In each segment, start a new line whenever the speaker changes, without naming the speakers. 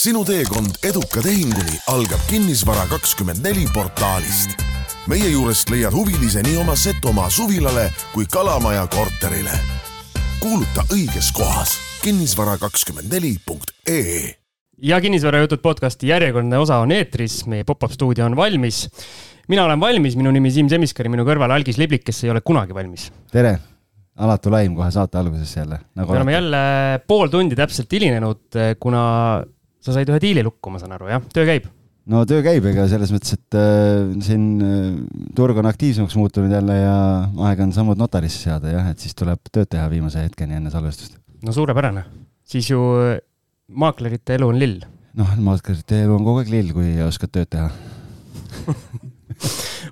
sinu teekond eduka tehinguni algab Kinnisvara kakskümmend neli portaalist. meie juurest leiad huvilise nii oma Setomaa suvilale kui Kalamaja korterile. kuuluta õiges kohas kinnisvara kakskümmend neli punkt ee
ja Kinnisvarajutud podcasti järjekordne osa on eetris, meie pop-up stuudio on valmis. mina olen valmis, minu nimi Siim Semiskar ja minu kõrval Algis Liblik, kes ei ole kunagi valmis.
tere, alatu laim kohe saate alguses jälle
nagu. me oleme jälle pool tundi täpselt hilinenud, kuna sa said ühe diili lukku, ma saan aru, jah, töö käib?
no töö käib, ega selles mõttes, et äh, siin äh, turg on aktiivsemaks muutunud jälle ja aeg on sammud notarisse seada jah, et siis tuleb tööd teha viimase hetkeni enne salvestust.
no suurepärane, siis ju äh, maaklerite elu on lill.
noh, maaklerite elu on kogu aeg lill, kui oskad tööd teha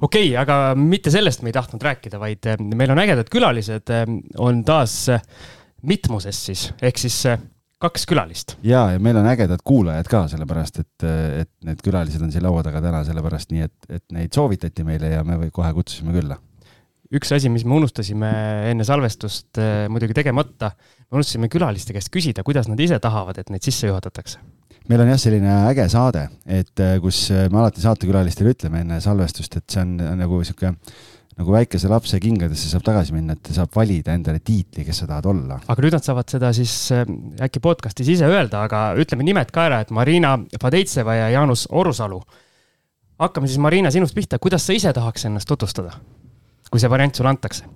okei okay,, aga mitte sellest me ei tahtnud rääkida, vaid äh, meil on ägedad külalised, äh, on taas mitmuses siis, ehk siis kaks külalist.
ja, ja meil on ägedad kuulajad ka, sellepärast et, et need külalised on siin laua taga täna sellepärast nii, et, et neid soovitati meile ja me kohe kutsusime külla.
üks asi, mis me unustasime enne salvestust äh, muidugi tegemata, me unustasime külaliste käest küsida, kuidas nad ise tahavad, et neid sisse juhatatakse
meil on jah, selline äge saade, et kus me alati saatekülalistele ütleme enne salvestust, et see on nagu sihuke nagu väikese lapse kingadesse saab tagasi minna, et saab valida endale tiitli, kes sa tahad olla.
aga nüüd nad saavad seda siis äh, äkki podcast'is ise öelda, aga ütleme nimed ka ära, et Marina Fadeitseva ja Jaanus Orusalu. hakkame siis, Marina, sinust pihta, kuidas sa ise tahaks ennast tutvustada, kui see variant sulle antakse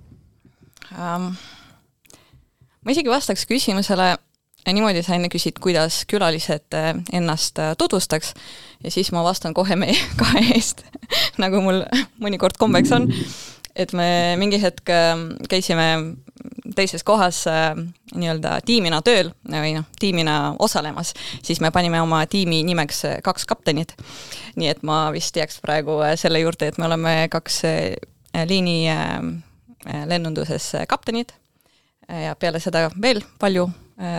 um,?
ma isegi vastaks küsimusele niimoodi sa enne küsid, kuidas külalised äh, ennast äh, tutvustaks ja siis ma vastan kohe meie kahe eest nagu mul mõnikord kombeks on. et me mingi hetk äh, käisime teises kohas nii-öelda tiimina tööl või noh, tiimina osalemas, siis me panime oma tiimi nimeks Kaks kaptenit. nii et ma vist jääks praegu selle juurde, et me oleme kaks liini lennunduses kaptenid ja peale seda veel palju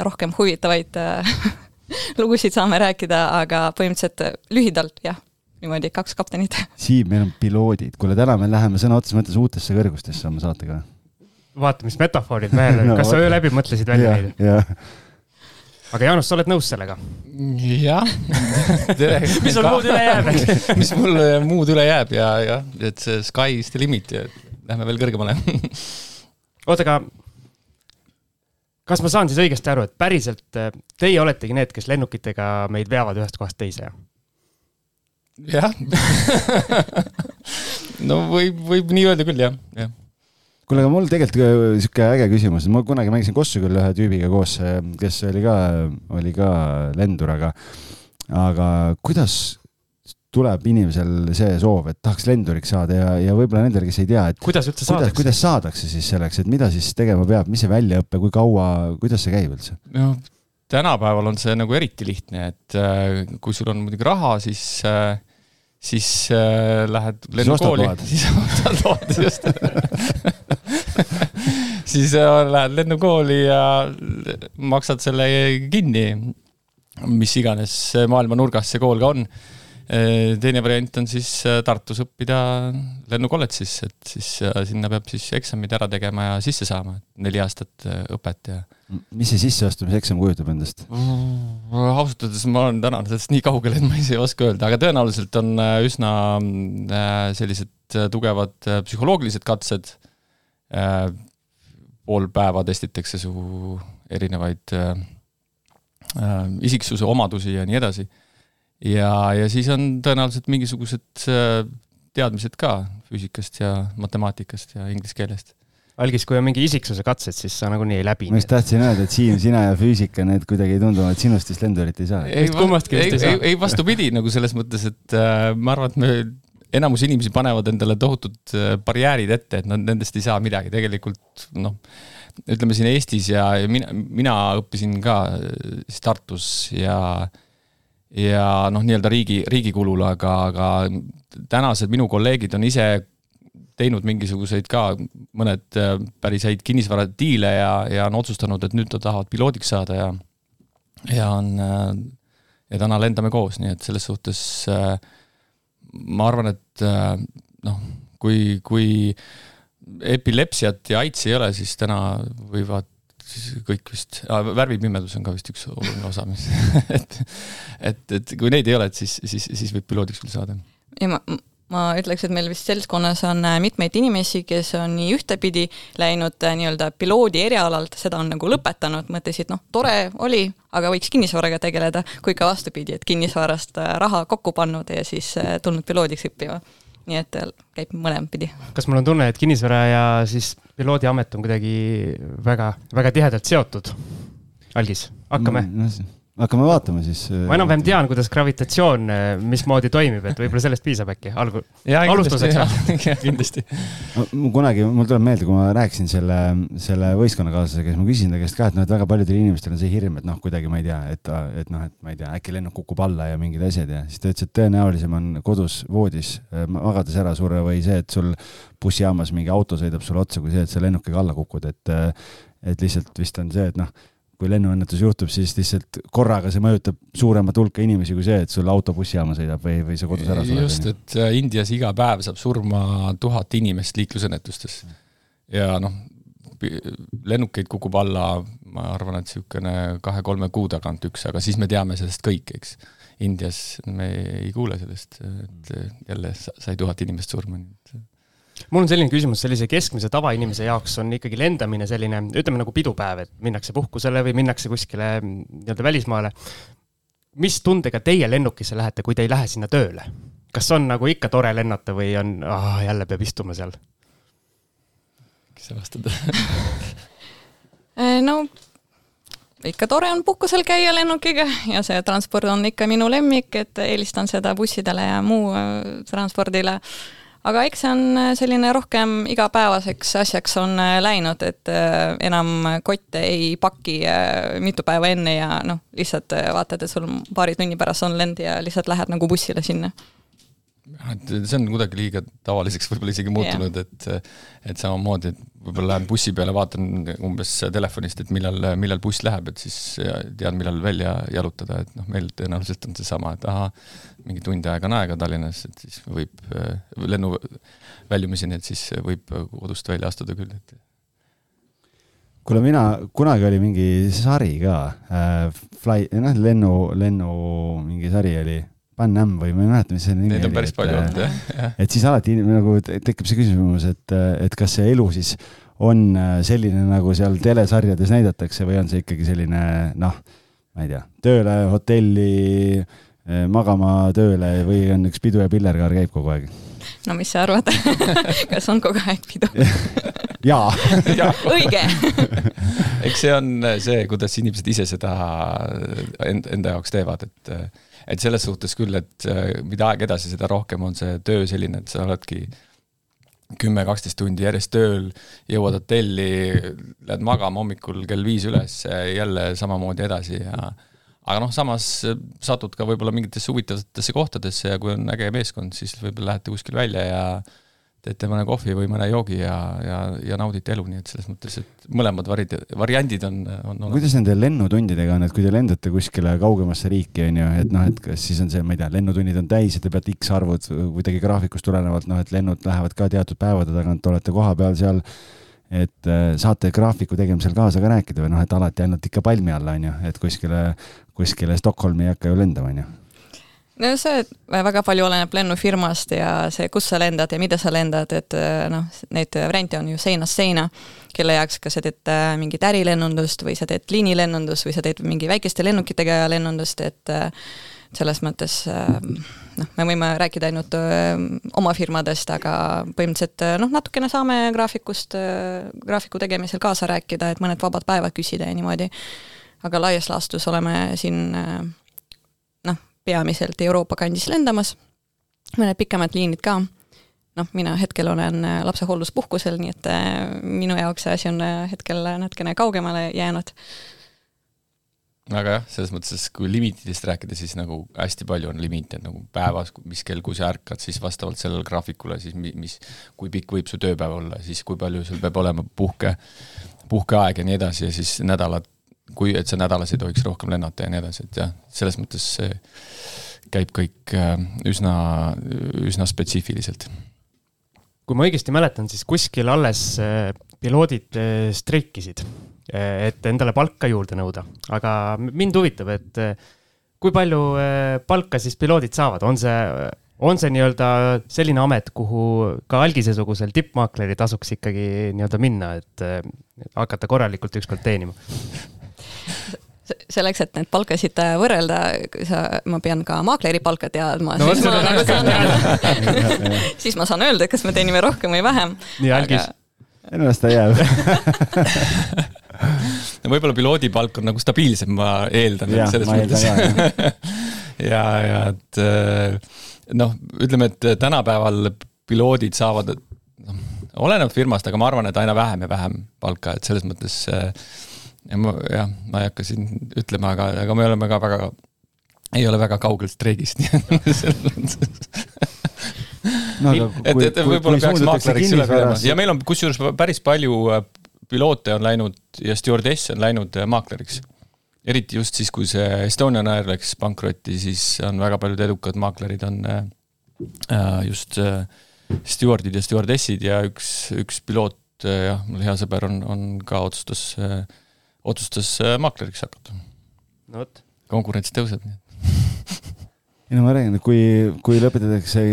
rohkem huvitavaid äh, lugusid saame rääkida, aga põhimõtteliselt äh, lühidalt jah, niimoodi kaks kaptenit.
Siim, meil on piloodid, kuule täna me läheme sõna otseses mõttes uutesse kõrgustesse oma saatega.
vaata, mis metafoorid mehel no, kas sa öö läbi mõtlesid välja neid? aga Jaanus, sa oled nõus sellega?
jah.
Mis sul muud üle jääb?
Mis mul muud üle jääb? Ja, jah, et see sky is the limit ja lähme veel kõrgemale.
Oota, aga kas ma saan siis õigesti aru, et päriselt äh, teie oletegi need, kes lennukitega meid veavad ühest kohast teise?
jah. No võib, võib nii öelda küll, jah, jah.
Kuule, aga mul tegelikult sihuke äge küsimus, ma kunagi mängisin Kossu küll ühe tüübiga koos, äh, kes oli ka, oli ka lendur, aga, aga kuidas tuleb inimesel see soov, et tahaks lenduriks saada ja, ja võib-olla nendele, kes ei tea, et
kuidas üldse saadakse,
kuidas saadakse siis selleks, et mida siis tegema peab, mis see väljaõpe, kui kaua, kuidas see käib üldse?
no tänapäeval on see nagu eriti lihtne, et äh, kui sul on muidugi raha, siis äh, siis äh, lähed lennukooli, siis ostad load, just. Siis äh, lähed lennukooli ja maksad selle kinni, mis iganes maailma nurgas see kool ka on teine variant on siis äh, Tartus õppida lennukolledžis, et siis äh, sinna peab siis eksamid ära tegema ja sisse saama, neli aastat õpet ja.
mis see sisseastumise eksam kujutab endast
mm,? ausalt öeldes ma olen täna sellest nii kaugel, et ma ise ei oska öelda, aga tõenäoliselt on üsna sellised tugevad psühholoogilised katsed. pool päeva testitakse su erinevaid isiksuse omadusi ja nii edasi ja, ja siis on tõenäoliselt mingisugused äh, teadmised ka füüsikast ja matemaatikast ja inglise keelest.
Algis, kui on mingi isiksuse katsed, siis sa nagunii ei läbi.
ma just tahtsin öelda, et Siim, sina ja füüsika, need kuidagi ei tundu, et sinust vist lendurit ei saa.
ei, ei, ei, ei vastupidi nagu selles mõttes, et äh, ma arvan, et me enamus inimesi panevad endale tohutud äh, barjäärid ette, et nad nendest ei saa midagi, tegelikult noh, ütleme siin Eestis ja, ja mina, mina õppisin ka äh, siis Tartus ja äh, ja noh, nii-öelda riigi, riigi kulul, aga, aga tänased minu kolleegid on ise teinud mingisuguseid ka mõned äh, päris häid kinnisvaradiile ja, ja on otsustanud, et nüüd nad tahavad piloodiks saada ja ja on äh, ja täna lendame koos, nii et selles suhtes äh, ma arvan, et noh, kui, kui epilepsiat ja aidsi ei ole, siis täna võivad kõik vist värvipimedus on ka vist üks oluline osa, mis et, et, et kui neid ei ole, et siis, siis, siis võib piloodiks küll saada.
ei, ma, ma ütleks, et meil vist seltskonnas on äh, mitmeid inimesi, kes on nii ühtepidi läinud äh, nii-öelda piloodi erialalt, seda on nagu lõpetanud, mõtlesid, noh, tore oli, aga võiks kinnisvaraga tegeleda, kui ka vastupidi, et kinnisvarast äh, raha kokku pannud ja siis tulnud piloodiks õppima. Nii et käib mõlemat pidi.
kas mul on tunne, et kinnisvara ja siis piloodiamet on kuidagi väga, väga tihedalt seotud? Algis, hakkame
no, no hakkame vaatama siis.
Äh, ma enam-vähem tean, kuidas gravitatsioon, äh, mismoodi toimib, et võib-olla sellest piisab äkki algu-, alustuseks.
kindlasti.
kunagi, mul tuleb meelde, kui ma rääkisin selle, selle võistkonnakaaslasega, siis ma küsisin ta käest ka, et noh, et väga paljudel inimestel on see hirm, et noh, kuidagi ma ei tea, et, et noh, et ma ei tea, äkki lennuk kukub alla ja mingid asjad ja siis ta ütles, et tõenäolisem on kodus voodis äh, magades ära surra või see, et sul bussijaamas mingi auto sõidab sulle otsa, kui see, et sa lennukiga alla kukud, et et lihtsalt vist on see, et noh kui lennuõnnetus juhtub, siis lihtsalt korraga see mõjutab suuremat hulka inimesi kui see, et sul auto bussijaama sõidab või, või sa kodus ära
suled. just, et äh, Indias iga päev saab surma tuhat inimest liiklusõnnetustes. ja noh, lennukeid kukub alla, ma arvan, et niisugune kahe-kolme kuu tagant üks, aga siis me teame sellest kõik, eks. Indias me ei kuule sellest, et jälle sai tuhat inimest surma, nii et
mul on selline küsimus, sellise keskmise tavainimese jaoks on ikkagi lendamine selline, ütleme nagu pidupäev, et minnakse puhkusele või minnakse kuskile nii-öelda välismaale. mis tundega teie lennukisse lähete, kui te ei lähe sinna tööle? kas on nagu ikka tore lennata või on ah,, jälle peab istuma seal?
kes sa vastad
äh, no ikka tore on puhkusel käia lennukiga ja see transport on ikka minu lemmik, et eelistan seda bussidele ja muu äh, transpordile aga eks see on äh, selline rohkem igapäevaseks asjaks on äh, läinud, et äh, enam kotte ei paki mitu päeva enne ja noh, lihtsalt vaatad, et sul paari tunni pärast on lend ja lihtsalt lähed nagu bussile sinna
et see on kuidagi liiga tavaliseks võib-olla isegi muutunud yeah., et, et samamoodi, et võib-olla lähen bussi peale, vaatan umbes telefonist, et millal, millal buss läheb, et siis tean, millal välja jalutada, et noh, meil tõenäoliselt on seesama, et ahah, mingi tund aega on aega Tallinnas, et siis võib lennu väljumiseni, et siis võib kodust välja astuda küll, et
kuule, mina, kunagi oli mingi sari ka äh,, Fly, noh, lennu, lennu mingi sari oli Pan Am või ma ei mäleta, mis see nimi
oli. Neid on päris palju olnud jah,
et siis alati nagu tekib see küsimus, et, et kas see elu siis on äh, selline, nagu seal telesarjades näidatakse või on see ikkagi selline noh, ma ei tea, tööle, hotelli, äh, magama tööle või on üks pidu ja pillerkaar käib kogu aeg?
no mis sa arvad kas on kogu aeg pidu
jaa.
Õige.
Eks see on see, kuidas inimesed ise seda enda, enda jaoks teevad, et et selles suhtes küll, et äh, mida aeg edasi, seda rohkem on see töö selline, et sa oledki kümme, kaksteist tundi järjest tööl, jõuad hotelli, lähed magama hommikul kell viis üles, jälle samamoodi edasi ja aga noh, samas satud ka võib-olla mingitesse huvitavatesse kohtadesse ja kui on äge meeskond, siis võib-olla lähete kuskil välja ja teete mõne kohvi või mõne joogi ja, ja, ja naudite elu, nii et selles mõttes, et mõlemad varid, variandid on, on
olemas. kuidas nende lennutundidega on, et kui te lendate kuskile kaugemasse riiki, on ju, et noh, et kas siis on see, ma ei tea, lennutunnid on täis ja te peate X arvud kuidagi graafikust tulenevalt, noh, et lennud lähevad ka teatud päevade tagant, olete kohapeal seal, et äh, saate graafiku tegemisel kaasa ka rääkida või noh, et alati ainult ikka palmi all, on ju, et kuskile, kuskile Stockholmi ei hakka ju lendama, on ju
no see väga palju oleneb lennufirmast ja see, kus sa lendad ja mida sa lendad, et äh, noh, neid variante on ju seinast seina, kelle jaoks, kas sa teed äh, mingit ärilennundust või sa teed liinilennundust või sa teed mingi väikeste lennukitega lennundust, et äh, selles mõttes noh, me võime rääkida ainult oma firmadest, aga põhimõtteliselt noh, natukene saame graafikust, graafiku tegemisel kaasa rääkida, et mõned vabad päevad küsida ja niimoodi. aga laias laastus oleme siin peamiselt Euroopa kandis lendamas, mõned pikemad liinid ka. noh, mina hetkel olen äh, lapsehoolduspuhkusel, nii et äh, minu jaoks see asi on äh, hetkel natukene kaugemale jäänud
aga jah, selles mõttes, kui limitidest rääkida, siis nagu hästi palju on limiite nagu päevas, mis kell, kui sa ärkad, siis vastavalt sellele graafikule siis mi, mis, kui pikk võib su tööpäev olla, siis kui palju sul peab olema puhke, puhkeaeg ja nii edasi ja siis nädalad, kui, et sa nädalas ei tohiks rohkem lennata ja nii edasi, et jah, selles mõttes see käib kõik äh, üsna, üsna spetsiifiliselt.
kui ma õigesti mäletan, siis kuskil alles piloodid streikisid, et endale palka juurde nõuda, aga mind huvitab, et kui palju palka siis piloodid saavad, on see on see nii-öelda selline amet, kuhu ka algisesugusel tippmaakleril tasuks ikkagi nii-öelda minna, et hakata korralikult ükskord teenima?
selleks, et neid palkasid võrrelda, sa, ma pean ka maakleri palka teadma no,, siis, ma, nagu saan, siis ma saan öelda, kas me teenime rohkem või vähem.
nii, algis
Aga... las ta jääb
no võib-olla piloodi palk on nagu stabiilsem, ma eeldan.
selles mõttes.
ja, ja et noh, ütleme, et tänapäeval piloodid saavad, noh, oleneb firmast, aga ma arvan, et aina vähem ja vähem palka, et selles mõttes ja ma jah, ma ei hakka siin ütlema, aga, aga me oleme ka väga, ei ole väga kaugel streigist, nii et no, et, et võib-olla peaks maakleriks üle minema. ja meil on kusjuures päris palju äh, piloote on läinud ja stjuardesse on läinud äh, maakleriks. Eriti just siis, kui see Estonian Air läks pankrotti, siis on väga paljud edukad maaklerid on äh, äh just äh, stjuardid ja stjuardessid ja üks, üks piloot jah, mul hea sõber on, on ka otsustas äh,, otsustas äh, maakleriks hakata.
no vot.
konkurents tõuseb, nii
et ei no ma räägin, kui, kui lõpetatakse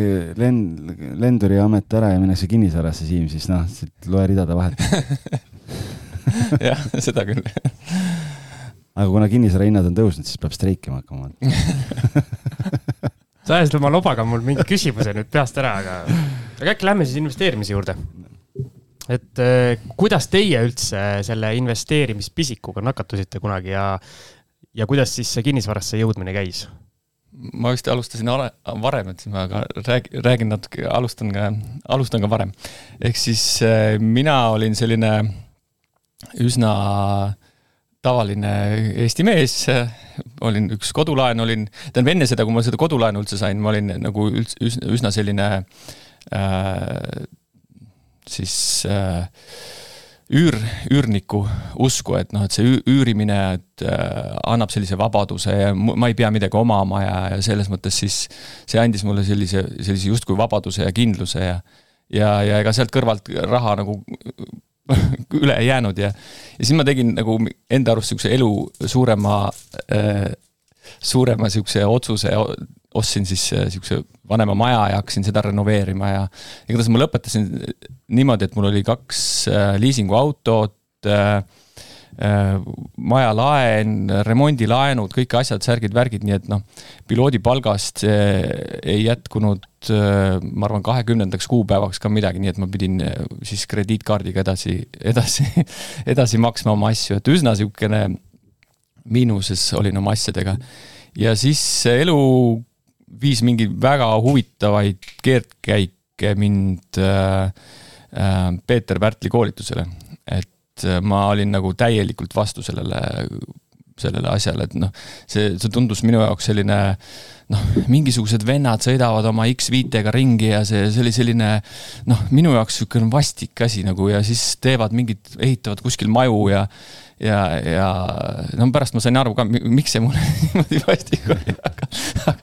lend, lenduri amet ära ja minnakse kinnisvarasse, Siim, siis noh, loe ridade vahelt
jah, seda küll
aga kuna kinnisvara hinnad on tõusnud, siis peab streikima hakkama
sa ajasid oma lobaga mul mingi küsimuse nüüd peast ära, aga, aga äkki lähme siis investeerimise juurde. Et äh, kuidas teie üldse selle investeerimispisikuga nakatusite kunagi ja, ja kuidas siis see kinnisvarasse jõudmine käis?
ma vist alustasin varem, et siis ma ka rääg, räägin natuke, alustan ka, alustan ka varem. ehk siis äh, mina olin selline üsna tavaline Eesti mees, olin üks kodulaen, olin, tähendab enne seda, kui ma seda kodulaenu üldse sain, ma olin nagu üldse üsna selline äh, siis äh, üür, üürniku usku, et noh, et see üürimine, et äh, annab sellise vabaduse ja ma ei pea midagi omama ja, ja selles mõttes siis see andis mulle sellise, sellise justkui vabaduse ja kindluse ja ja, ja ega sealt kõrvalt raha nagu üle ei jäänud ja, ja siis ma tegin nagu enda arust sihukese elu suurema äh,, suurema sihukese otsuse, ostsin siis äh, sihukese vanema maja ja hakkasin seda renoveerima ja igatahes ma lõpetasin niimoodi, et mul oli kaks äh, liisinguautot äh, Äh, majalaen, remondilaenud, kõik asjad, särgid, värgid, nii et noh, piloodi palgast ei jätkunud, äh, ma arvan, kahekümnendaks kuupäevaks ka midagi, nii et ma pidin äh, siis krediitkaardiga edasi, edasi, edasi maksma oma asju, et üsna niisugune miinuses olin oma asjadega. ja siis elu viis mingi väga huvitavaid keerdkäike mind äh, Peeter Pärtli koolitusele, et et äh, ma olin nagu täielikult vastu sellele, sellele asjale, et noh, see, see tundus minu jaoks selline noh, mingisugused vennad sõidavad oma X5-ga ringi ja see, see oli selline noh, minu jaoks niisugune vastik asi nagu ja siis teevad mingit, ehitavad kuskil maju ja ja, ja no pärast ma sain aru ka, miks see mulle niimoodi vastik oli, aga,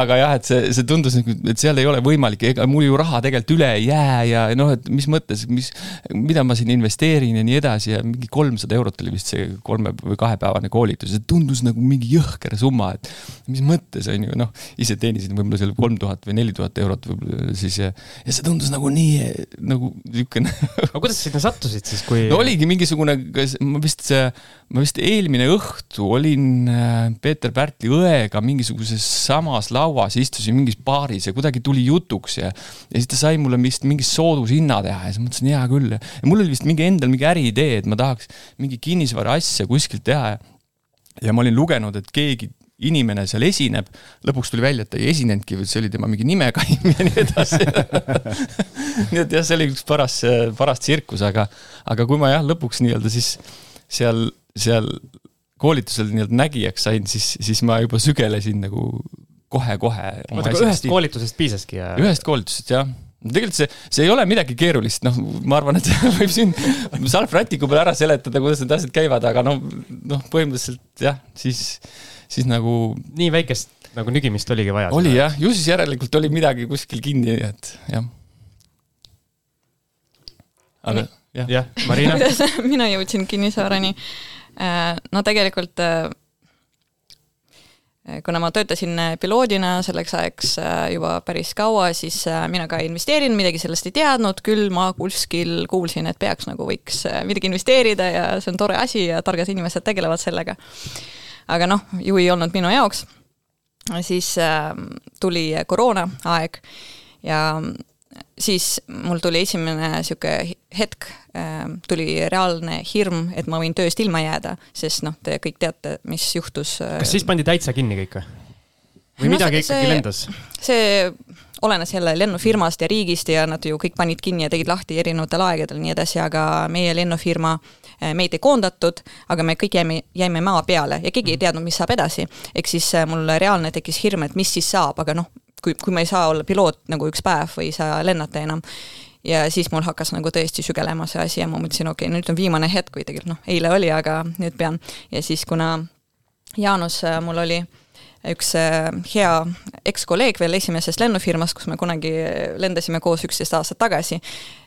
aga jah, et see, see tundus nagu, et seal ei ole võimalik, ega mul ju raha tegelikult üle ei jää ja noh, et mis mõttes, mis, mida ma siin investeerin ja nii edasi ja mingi kolmsada eurot oli vist see kolme või kahepäevane koolitus, see tundus nagu mingi jõhker summa, et mis mõttes on ju, noh, ise teenisin võib-olla seal kolm tuhat või neli tuhat eurot võib-olla siis ja, ja see tundus nagu nii, nagu niisugune
aga kuidas sa sinna sattusid siis, kui
no oligi mingisugune, ma vist ma vist eelmine õhtu olin äh, Peeter Pärtli õega mingisuguses samas lauas, istusin mingis baaris ja kuidagi tuli jutuks ja, ja siis ta sai mulle vist mingi soodushinna teha ja siis mõtlesin, hea küll. ja mul oli vist mingi endal mingi äriidee, et ma tahaks mingi kinnisvara asja kuskilt teha ja, ja ma olin lugenud, et keegi inimene seal esineb, lõpuks tuli välja, et ta ei esinenudki, see oli tema mingi nimekaim ja nii edasi nii et jah, see oli üks paras, paras tsirkus, aga, aga kui ma jah, lõpuks nii-öelda siis seal, seal koolitusel nii-öelda nägijaks sain, siis, siis ma juba sügelesin nagu kohe-kohe.
oota, aga ühest koolitusest piisaski ja?
ühest koolitusest, jah tegelikult see, see ei ole midagi keerulist, noh, ma arvan, et võib siin salvrätiku peal ära seletada, kuidas need asjad käivad, aga noh, noh, põhimõtteliselt jah, siis, siis nagu.
nii väikest nagu nügimist oligi vaja.
oli jah, ju siis järelikult oli midagi kuskil kinni, et jah aga jah,
jah, Marina,
mina jõudsin kinnisvarani? no tegelikult äh, kuna ma töötasin piloodina selleks ajaks äh, juba päris kaua, siis äh, mina ka ei investeerinud, midagi sellest ei teadnud, küll ma kuskil kuulsin, et peaks nagu võiks äh, midagi investeerida ja see on tore asi ja targad inimesed tegelevad sellega. aga noh, ju ei olnud minu jaoks. siis tuli koroonaaeg ja siis mul tuli esimene niisugune hetk, tuli reaalne hirm, et ma võin tööst ilma jääda, sest noh, te kõik teate, mis juhtus.
kas siis pandi täitsa kinni kõik või? või no, midagi see, ikkagi lendas?
see olenes jälle lennufirmast ja riigist ja nad ju kõik panid kinni ja tegid lahti erinevatel aegadel ja nii edasi, aga meie lennufirma meid ei koondatud, aga me kõik jäime, jäime maa peale ja keegi ei teadnud, mis saab edasi. ehk siis mul reaalne tekkis hirm, et mis siis saab, aga noh, kui, kui ma ei saa olla piloot nagu üks päev või ei saa lennata enam. ja siis mul hakkas nagu tõesti sügelema see asi ja ma mõtlesin, okei okay,, nüüd on viimane hetk või tegelikult noh, eile oli, aga nüüd pean. ja siis, kuna Jaanus mul oli üks äh, hea ekskolleeg veel esimesest lennufirmast, kus me kunagi lendasime koos üksteist aastat tagasi,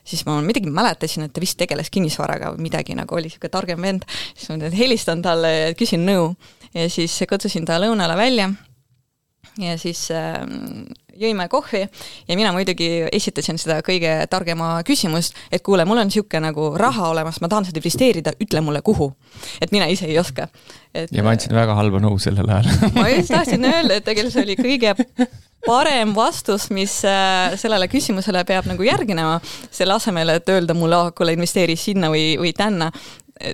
siis ma midagi mäletasin, et ta vist tegeles kinnisvaraga või midagi, nagu oli niisugune targem vend, siis ma helistan talle ja küsin nõu. ja siis kutsusin ta lõunale välja ja siis äh, jõime kohvi ja mina muidugi esitasin seda kõige targema küsimust, et kuule, mul on niisugune nagu raha olemas, ma tahan seda investeerida, ütle mulle, kuhu. et mina ise ei oska.
ja ma andsin väga halba nõu sellel ajal
ma just tahtsin öelda, et tegelikult see oli kõige parem vastus, mis äh, sellele küsimusele peab nagu järgnema, selle asemel, et öelda mulle, kuule, investeeri sinna või, või tänna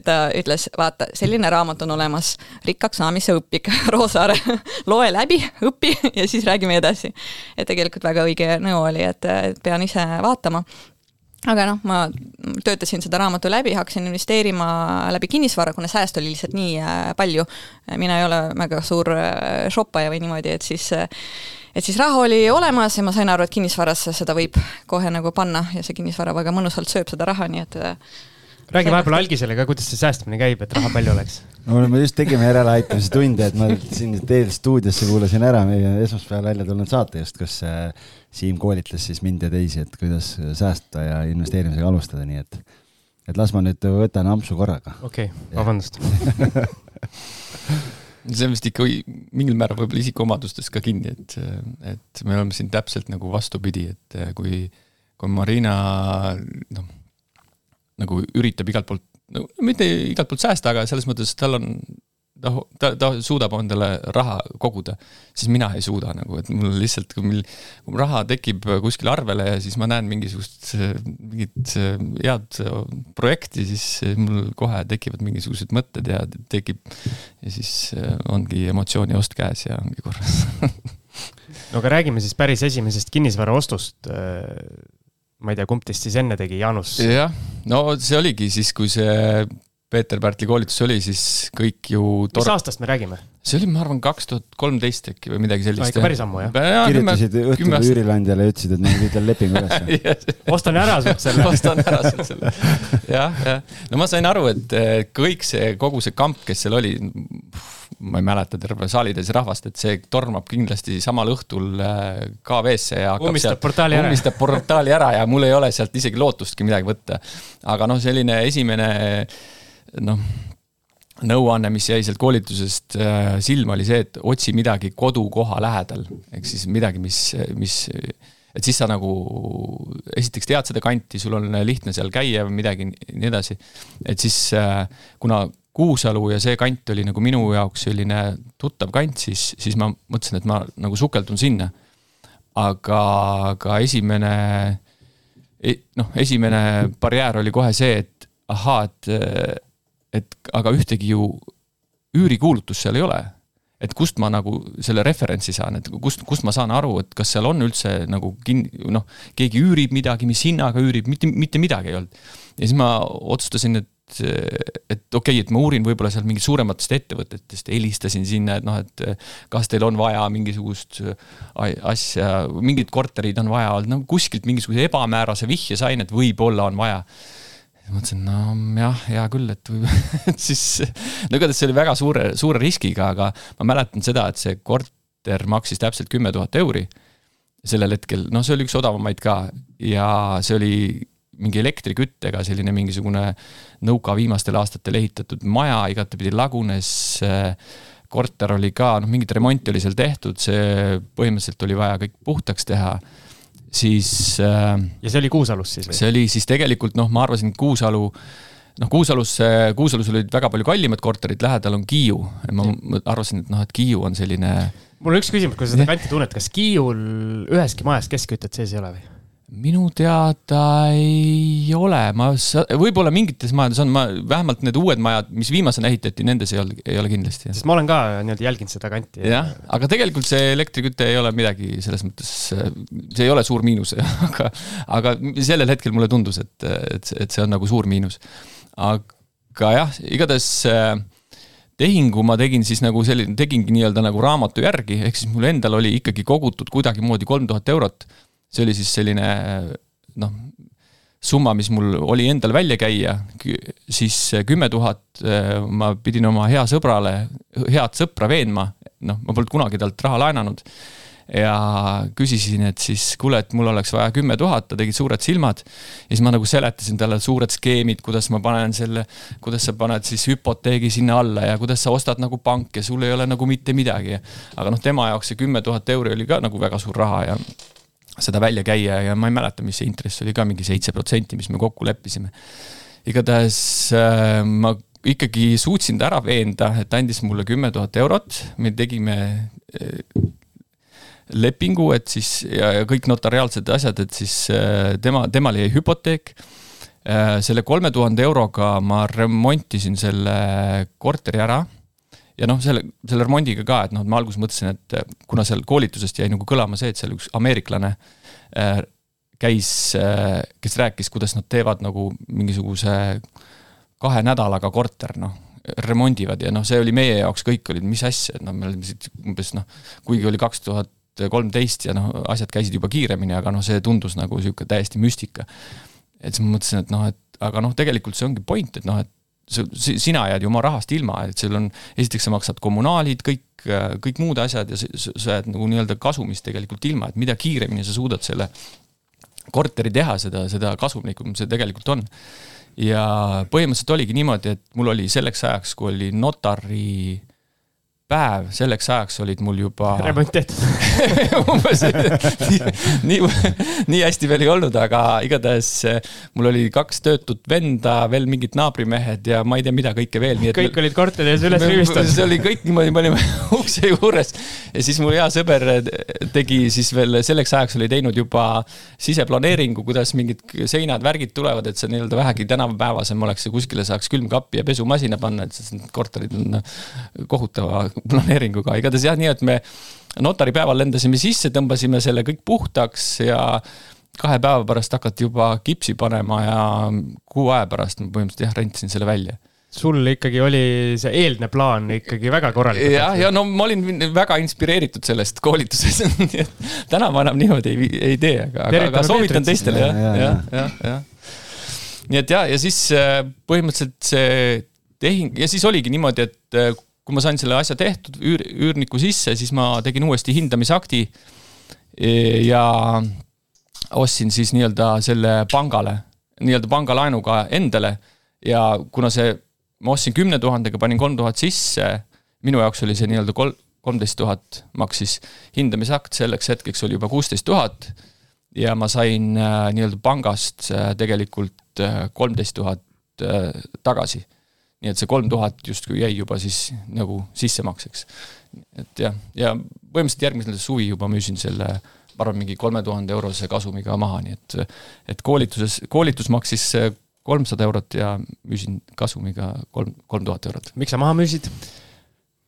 ta ütles, vaata, selline raamat on olemas, Rikkaks saamise õpik, Roosaare, loe läbi, õpi ja siis räägime edasi. et tegelikult väga õige nõu oli, et pean ise vaatama aga noh, ma töötasin seda raamatu läbi, hakkasin investeerima läbi kinnisvara, kuna säästu oli lihtsalt nii äh, palju. mina ei ole väga suur äh, shoppaja või niimoodi, et siis et siis raha oli olemas ja ma sain aru, et kinnisvarasse seda võib kohe nagu panna ja see kinnisvara väga mõnusalt sööb seda raha, nii et
räägi vahepeal algisele ka, kuidas see säästmine käib, et raha palju oleks.
no me just tegime järeleaitamise tunde, et ma siin teil stuudiosse kuulasin ära meie esmaspäeval välja tulnud saate just, kus äh, Siim koolitles siis mind ja teisi, et kuidas säästa ja investeerimisega alustada, nii et, et las ma nüüd võtan ampsu korraga.
okei okay,, vabandust
see on vist ikka mingil määral võib-olla isikuomadustest ka kinni, et, et me oleme siin täpselt nagu vastupidi, et kui, kui Marina noh nagu üritab igalt poolt, no mitte igalt poolt säästa, aga selles mõttes tal on ta, ta, ta suudab endale raha koguda, siis mina ei suuda nagu, et mul lihtsalt, kui kui raha tekib kuskile arvele ja siis ma näen mingisugust, mingit head projekti, siis mul kohe tekivad mingisugused mõtted ja tekib ja siis ongi emotsiooniost käes ja ongi korras.
No aga räägime siis päris esimesest kinnisvaraostust ma ei tea, kumb teist siis enne tegi, Jaanus?
jah, no see oligi siis, kui see Peeter Pärtli koolitus oli, siis kõik ju
tor... mis aastast me räägime?
see oli, ma arvan, kaks tuhat kolmteist äkki või midagi sellist.
ikka päris ammu, jah
ja,?
kirjutasid õhtul üürileandjale ja ütlesid, et ma viin teile lepingu üles
ostan ära sult selle
ostan ära sult selle. jah, jah. no ma sain aru, et kõik see, kogu see kamp, kes seal oli, ma ei mäleta terve saalitäis rahvast, et see tormab kindlasti samal õhtul äh, KV-sse ja
ummistab portaali ära.
ummistab portaali ära ja mul ei ole sealt isegi lootustki midagi võtta. aga noh, selline esimene noh, nõuanne, mis jäi sealt koolitusest äh, silma, oli see, et otsi midagi kodukoha lähedal. ehk siis midagi, mis, mis, et siis sa nagu esiteks tead seda kanti, sul on lihtne seal käia või midagi, nii edasi. et siis äh, kuna Kuusalu ja see kant oli nagu minu jaoks selline tuttav kant, siis, siis ma mõtlesin, et ma nagu sukeldun sinna. aga, aga esimene, e-, noh, esimene barjäär oli kohe see, et ahaa, et, et aga ühtegi ju üürikuulutust seal ei ole et kust ma nagu selle referentsi saan, et kust, kust ma saan aru, et kas seal on üldse nagu kin-, noh, keegi üürib midagi, mis hinnaga üürib, mitte, mitte midagi ei olnud. ja siis ma otsustasin, et et okei okay,, et ma uurin võib-olla seal mingit suurematest ettevõtetest, helistasin sinna, et noh, et kas teil on vaja mingisugust asja, mingid korterid on vaja, no kuskilt mingisuguse ebamäärase vihje sain, et võib-olla on vaja. mõtlesin, no jah, hea küll, et võib et siis, no igatahes see oli väga suure, suure riskiga, aga ma mäletan seda, et see korter maksis täpselt kümme tuhat euri sellel hetkel, noh, see oli üks odavamaid ka ja see oli mingi elektriküttega selline mingisugune nõuka viimastel aastatel ehitatud maja igatepidi lagunes. korter oli ka, noh, mingit remonti oli seal tehtud, see põhimõtteliselt oli vaja kõik puhtaks teha siis äh,.
ja see oli Kuusalus siis
või? see oli siis tegelikult noh, ma arvasin, Kuusalu noh, Kuusalus, Kuusalus olid väga palju kallimad korterid, lähedal on Kiiu. ma arvasin, et noh, et Kiiu on selline.
mul on üks küsimus, kui sa seda kanti tunned, kas Kiiul üheski majas keskkütet sees ei ole või?
Minu teada ei ole, ma, võib-olla mingites majades on, ma vähemalt need uued majad, mis viimasena ehitati, nendes ei ole, ei ole kindlasti.
sest ma olen ka nii-öelda jälginud seda kanti.
jah, aga tegelikult see elektriküte ei ole midagi selles mõttes, see ei ole suur miinus aga, aga sellel hetkel mulle tundus, et, et, et see on nagu suur miinus. aga jah, igatahes äh, tehingu ma tegin siis nagu selline, tegingi nii-öelda nagu raamatu järgi, ehk siis mul endal oli ikkagi kogutud kuidagimoodi kolm tuhat eurot see oli siis selline noh, summa, mis mul oli endal välja käia, siis kümme tuhat eh, ma pidin oma hea sõbrale, head sõpra veenma, noh, ma polnud kunagi talt raha laenanud. ja küsisin, et siis kuule, et mul oleks vaja kümme tuhat, ta tegi suured silmad. ja siis ma nagu seletasin talle suured skeemid, kuidas ma panen selle, kuidas sa paned siis hüpoteegi sinna alla ja kuidas sa ostad nagu pank ja sul ei ole nagu mitte midagi. aga noh, tema jaoks see kümme tuhat euri oli ka nagu väga suur raha ja seda välja käia ja ma ei mäleta, mis see intress oli ka mingi seitse protsenti, mis me kokku leppisime. igatahes äh, ma ikkagi suutsin ta ära veenda, et andis mulle kümme tuhat eurot, me tegime äh, lepingu, et siis ja, ja kõik notariaalsed asjad, et siis äh, tema, temal jäi hüpoteek. Selle kolme tuhande euroga ma remontisin selle korteri ära ja noh, selle, selle remondiga ka, et noh, et ma alguses mõtlesin, et äh, kuna seal koolitusest jäi nagu kõlama see, et seal üks ameeriklane äh, käis äh,, kes rääkis, kuidas nad teevad nagu mingisuguse kahe nädalaga korter, noh, remondivad ja noh, see oli meie jaoks kõik olid, mis asja, et noh, me olime siit umbes noh, kuigi oli kaks tuhat kolmteist ja noh, asjad käisid juba kiiremini, aga noh, see tundus nagu sihuke täiesti müstika. et siis ma mõtlesin, et noh, et aga noh, tegelikult see ongi point, et noh, et sina jääd ju oma rahast ilma, et sul on, esiteks sa maksad kommunaalid, kõik, kõik muud asjad ja sa, sa jääd nagu nii-öelda kasumist tegelikult ilma, et mida kiiremini sa suudad selle korteri teha, seda, seda kasumlikum see tegelikult on. ja põhimõtteliselt oligi niimoodi, et mul oli selleks ajaks, kui oli notari äh, päev selleks ajaks olid mul juba.
remont tehtud
umbes nii, nii, nii hästi veel ei olnud, aga igatahes eh, mul oli kaks töötut venda, veel mingid naabrimehed ja ma ei tea, mida kõike veel.
kõik me, olid korteri ees üles rivistatud.
see oli kõik niimoodi, me olime ukse juures ja siis mu hea sõber tegi siis veel selleks ajaks oli teinud juba siseplaneeringu, kuidas mingid seinad, värgid tulevad, et see nii-öelda vähegi tänapäevasem oleks ja kuskile saaks külmkappi ja pesumasina panna, et korterid on kohutava planeeringuga, igatahes jah, nii et me notaripäeval lendasime sisse, tõmbasime selle kõik puhtaks ja kahe päeva pärast hakati juba kipsi panema ja kuu aja pärast ma põhimõtteliselt jah, rentisin selle välja
sul ikkagi oli see eelne plaan ikkagi väga korralik.
jah, ja no ma olin väga inspireeritud sellest koolitusest nii et täna ma enam niimoodi ei, ei tee, aga, aga, soovitan teistele jah, jah, jah, jah, jah. nii et ja, ja siis äh, põhimõtteliselt see tehing ja siis oligi niimoodi, et äh, kui ma sain selle asja tehtud, üür, üürniku sisse, siis ma tegin uuesti hindamisakti e, ja ostsin siis nii-öelda selle pangale, nii-öelda pangalaenuga endale. Ja kuna see, ma ostsin kümne tuhandega, panin kolm tuhat sisse, minu jaoks oli see nii-öelda kolm, kolmteist tuhat maksis hindamisakt, selleks hetkeks oli juba kuusteist tuhat ja ma sain äh, nii-öelda pangast äh, tegelikult äh, kolmteist tuhat tagasi nii et see kolm tuhat justkui jäi juba siis nagu sissemakseks. et jah, ja põhimõtteliselt järgmisel suvi juba müüsin selle, ma arvan, mingi kolme tuhande eurose kasumiga maha, nii et, et koolituses, koolitus maksis kolmsada eurot ja müüsin kasumiga kolm, kolm tuhat eurot.
miks sa maha müüsid?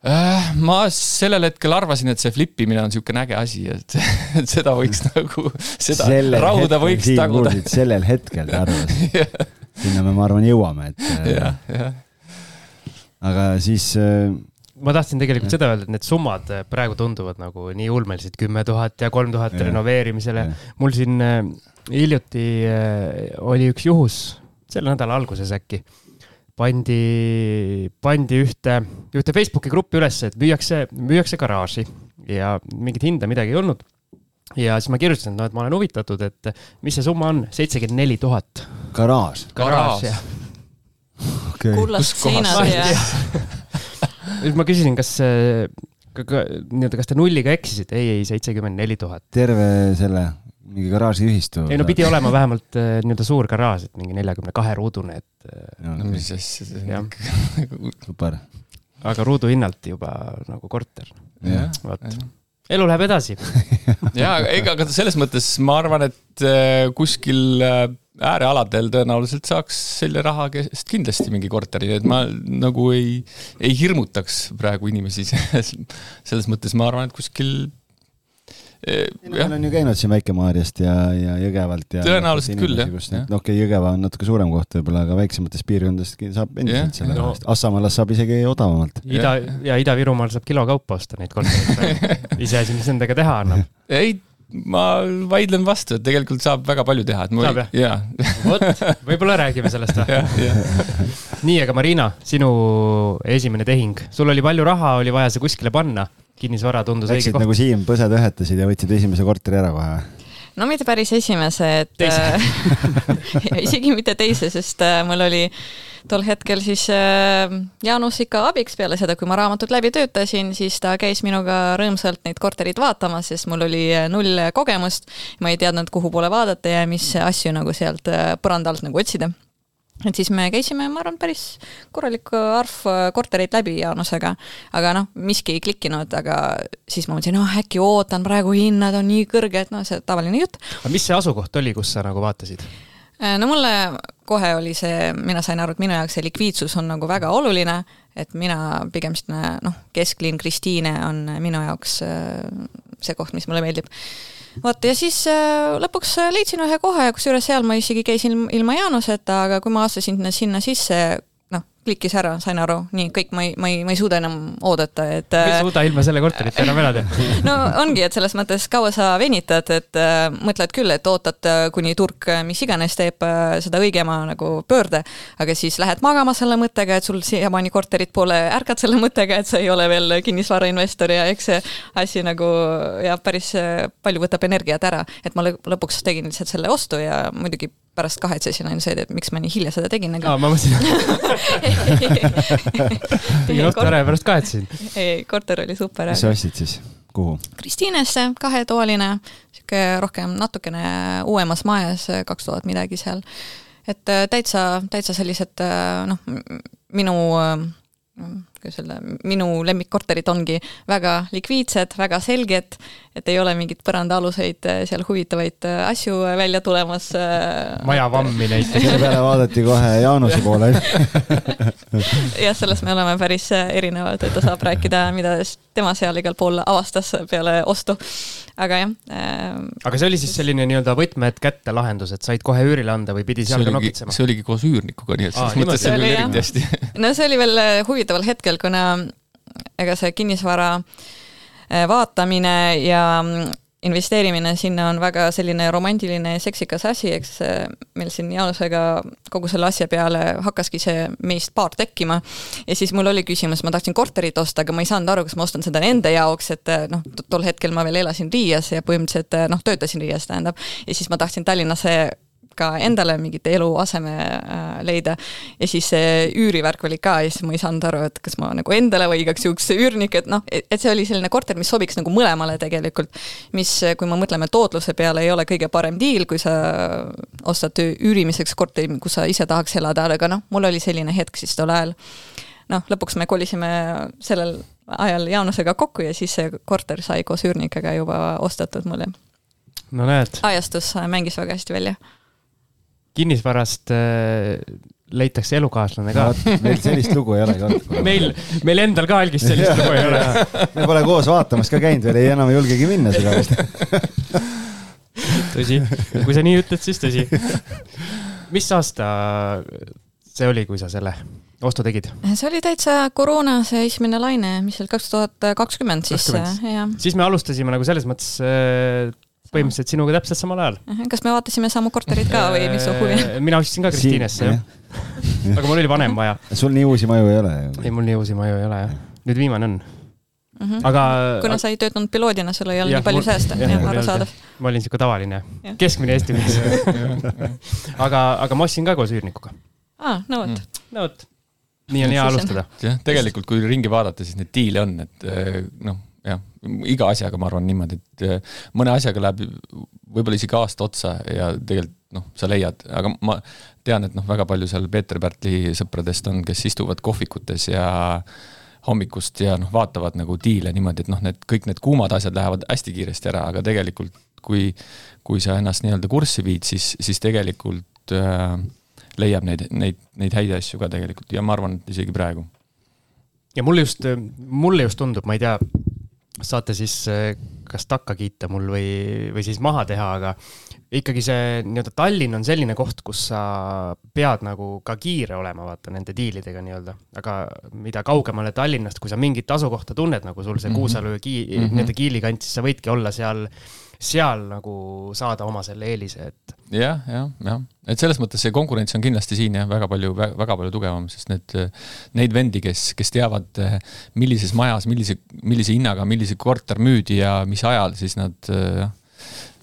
Äh, ma sellel hetkel arvasin, et see flip imine on niisugune äge asi, et, et seda võiks nagu, seda sellel rauda võiks taguda.
sellel hetkel arvasid sinna me, ma arvan, jõuame, et.
jah, jah
aga siis äh,
ma tahtsin tegelikult ja. seda öelda, et need summad äh, praegu tunduvad nagu nii ulmelised, kümme tuhat ja kolm tuhat renoveerimisele. mul siin äh, hiljuti oli üks juhus, selle nädala alguses äkki, pandi, pandi ühte, ühte Facebooki gruppi ülesse, et müüakse, müüakse garaaži ja mingit hinda midagi ei olnud. ja siis ma kirjutasin, et noh, et ma olen huvitatud, et mis see summa on, seitsekümmend neli tuhat.
garaaž.
garaaž, jah.
Okay..
kullast seinad ja.
siis ma küsisin, kas nii-öelda, kas te nulliga eksisite? ei, ei, seitsekümmend neli tuhat.
terve selle mingi garaažiühistu?
ei no pidi olema vähemalt äh, nii-öelda suur garaaž, et mingi neljakümne kahe ruudune, et.
Äh, no mis asja see on? super.
aga ruudu hinnalt juba nagu korter. vot elu läheb edasi
ja ega selles mõttes ma arvan, et äh, kuskil äärealadel tõenäoliselt saaks selle raha eest kindlasti mingi korteri, et ma nagu ei, ei hirmutaks praegu inimesi selles mõttes ma arvan, et kuskil
meil on ju käinud siin Väike-Maarjast ja, ja Jõgevalt ja.
tõenäoliselt küll, jah.
no okei okay,, Jõgeva on natuke suurem koht võib-olla, aga väiksemates piirkondades saab endiselt selle raha eest no.. Assamaalas saab isegi odavamalt.
Ida ja Ida-Virumaal saab kilo kaupa osta neid kortereid iseasi, mis nendega teha annab.
ei, ma vaidlen vastu, et tegelikult saab väga palju teha, et
ma saab jah ja.? vot, võib-olla räägime sellest või? nii, aga Marina, sinu esimene tehing, sul oli palju raha, oli vaja see kuskile panna kinnisvara tundus
õige koht. nagu Siim, põsed ühetasid ja võtsid esimese korteri ära kohe või?
No mitte päris esimese, et äh, isegi mitte teise, sest äh, mul oli tol hetkel siis äh, Jaanus ikka abiks peale seda, kui ma raamatut läbi töötasin, siis ta käis minuga rõõmsalt neid korterid vaatamas, sest mul oli null kogemust. ma ei teadnud, kuhu poole vaadata ja mis asju nagu sealt põranda alt nagu otsida et siis me käisime, ma arvan, päris korralik arv kortereid läbi Jaanusega, aga noh, miski ei klikkinud, aga siis ma mõtlesin, noh äkki ootan, praegu hinnad on nii kõrged, noh see tavaline jutt.
aga mis see asukoht oli, kus sa nagu vaatasid?
Äh, no mulle kohe oli see, mina sain aru, et minu jaoks see likviidsus on nagu väga oluline, et mina pigem selline noh, kesklinn Kristiine on minu jaoks äh, see koht, mis mulle meeldib vot ja siis äh, lõpuks äh, leidsin ühe koha ja kusjuures seal ma isegi käisin ilma Jaanuseta, aga kui ma astusin sinna sisse, klikkis ära, sain aru, nii kõik, ma ei, ma ei, ma ei suuda enam oodata, et.
ei äh, suuda ilma selle korterita enam elada
no ongi, et selles mõttes kaua sa venitad, et äh, mõtled küll, et ootad, äh, kuni turg mis iganes teeb äh, seda õigema nagu pöörde, aga siis lähed magama selle mõttega, et sul siiamaani korterit pole, ärkad selle mõttega, et sa ei ole veel kinnisvarainvestor ja eks see asi nagu jah, päris äh, palju võtab energiat ära, et ma lõpuks tegin lihtsalt selle ostu ja muidugi pärast kahetsesin ainult see, et miks ma nii hilja seda tegin, aga.
aa, ma mõtlesin tegin ostu ära ja pärast kahetsesin.
ei, korter oli super.
mis sa ostsid siis, kuhu?
Kristiinesse, kahetoaline, sihuke rohkem natukene uuemas majas, kaks tuhat midagi seal. et äh, täitsa, täitsa sellised äh, noh, minu kuidas öelda, minu lemmikkorterid ongi väga likviidsed, väga selged, et ei ole mingit põrandaaluseid äh, seal huvitavaid äh, asju välja tulemas.
Äh. majavammi näiteks.
selle peale vaadati kohe Jaanuse poole
jah, selles me oleme päris erinevad, et ta saab rääkida, mida tema seal igal pool avastas peale ostu aga jah
äh,. aga see oli siis selline nii-öelda võtmed kätte lahendus, et said kohe üürile anda või pidi seal ka nokitsema?
see oligi koos üürnikuga, nii et selles mõttes see oli eriti hästi.
no see oli veel äh, huvitaval hetkel, kuna ega see kinnisvara äh, vaatamine ja mm, investeerimine sinna on väga selline romantiline ja seksikas asi, eks meil siin Jaanusega kogu selle asja peale hakkaski see meist paar tekkima. ja siis mul oli küsimus, ma tahtsin korterit osta, aga ma ei saanud aru, kas ma ostan seda enda jaoks, et noh, tol hetkel ma veel elasin Riias ja põhimõtteliselt noh, töötasin Riias, tähendab, ja siis ma tahtsin Tallinnasse ka endale mingit eluaseme äh, leida. ja siis see üürivärk oli ka ja siis ma ei saanud aru, et kas ma nagu endale või igaks juhuks üürnik, et noh, et see oli selline korter, mis sobiks nagu mõlemale tegelikult. mis, kui me mõtleme tootluse peale, ei ole kõige parem diil, kui sa ostad üürimiseks korteri, kus sa ise tahaks elada, aga noh, mul oli selline hetk siis tol ajal. noh, lõpuks me kolisime sellel ajal Jaanusega kokku ja siis see korter sai koos üürnikega juba ostetud mulle.
no näed.
ajastus mängis väga hästi välja
kinnisvarast äh, leitakse elukaaslane ka
no,. meil sellist lugu ei olegi olnud.
meil, meil endal ka algis sellist lugu ei ole.
me pole koos vaatamas ka käinud veel, ei enam ei julgegi minna selle pärast.
tõsi, kui sa nii ütled, siis tõsi. mis aasta see oli, kui sa selle ostu tegid?
see oli täitsa koroona see esimene laine, mis oli kaks tuhat kakskümmend siis, jah.
siis me alustasime nagu selles mõttes äh, põhimõtteliselt sinuga täpselt samal ajal.
kas me vaatasime samu korterit ka või mis su huvi on?
mina ostsin ka Kristiinesse, jah. aga mul oli vanem vaja.
sul nii uusi maju ei ole ju?
ei, mul nii uusi maju ei ole, jah. nüüd viimane on.
mm. -hmm.
aga.
kuna sa ei töötanud piloodina, sul ei olnud nii palju sääste, arusaadav.
ma olin sihuke tavaline, keskmine Eesti mees aga, aga ma ostsin ka koos üürnikuga.
aa, no vot mm..
no vot, nii on hea alustada.
jah, tegelikult kui ringi vaadata, siis neid diile on, et eh, noh, jah, iga asjaga ma arvan niimoodi, et eh, mõne asjaga läheb võib-olla isegi aasta otsa ja tegelikult noh, sa leiad, aga ma tean, et noh, väga palju seal Peeter Pärtli sõpradest on, kes istuvad kohvikutes ja hommikust ja noh, vaatavad nagu diile niimoodi, et noh, need kõik need kuumad asjad lähevad hästi kiiresti ära, aga tegelikult kui, kui sa ennast nii-öelda kurssi viid, siis, siis tegelikult äh, leiab neid, neid, neid häid asju ka tegelikult ja ma arvan, et isegi praegu.
ja mulle just, mulle just tundub, ma ei tea, saate siis äh, kas takka kiita mul või, või siis maha teha, aga ikkagi see nii-öelda Tallinn on selline koht, kus sa pead nagu ka kiire olema, vaata nende diilidega nii-öelda. aga mida kaugemale Tallinnast, kui sa mingit asukohta tunned, nagu sul see mm -hmm. Kuusalu ja Kii- mm, -hmm. nende Kiili kant, siis sa võidki olla seal, seal nagu saada oma selle eelise, et.
jah, jah, jah, et selles mõttes see konkurents on kindlasti siin jah, väga palju, väga palju tugevam, sest need, neid vendi, kes, kes teavad, millises majas, millise, millise hinnaga, millise korter müüdi ja mis ajal, siis nad jah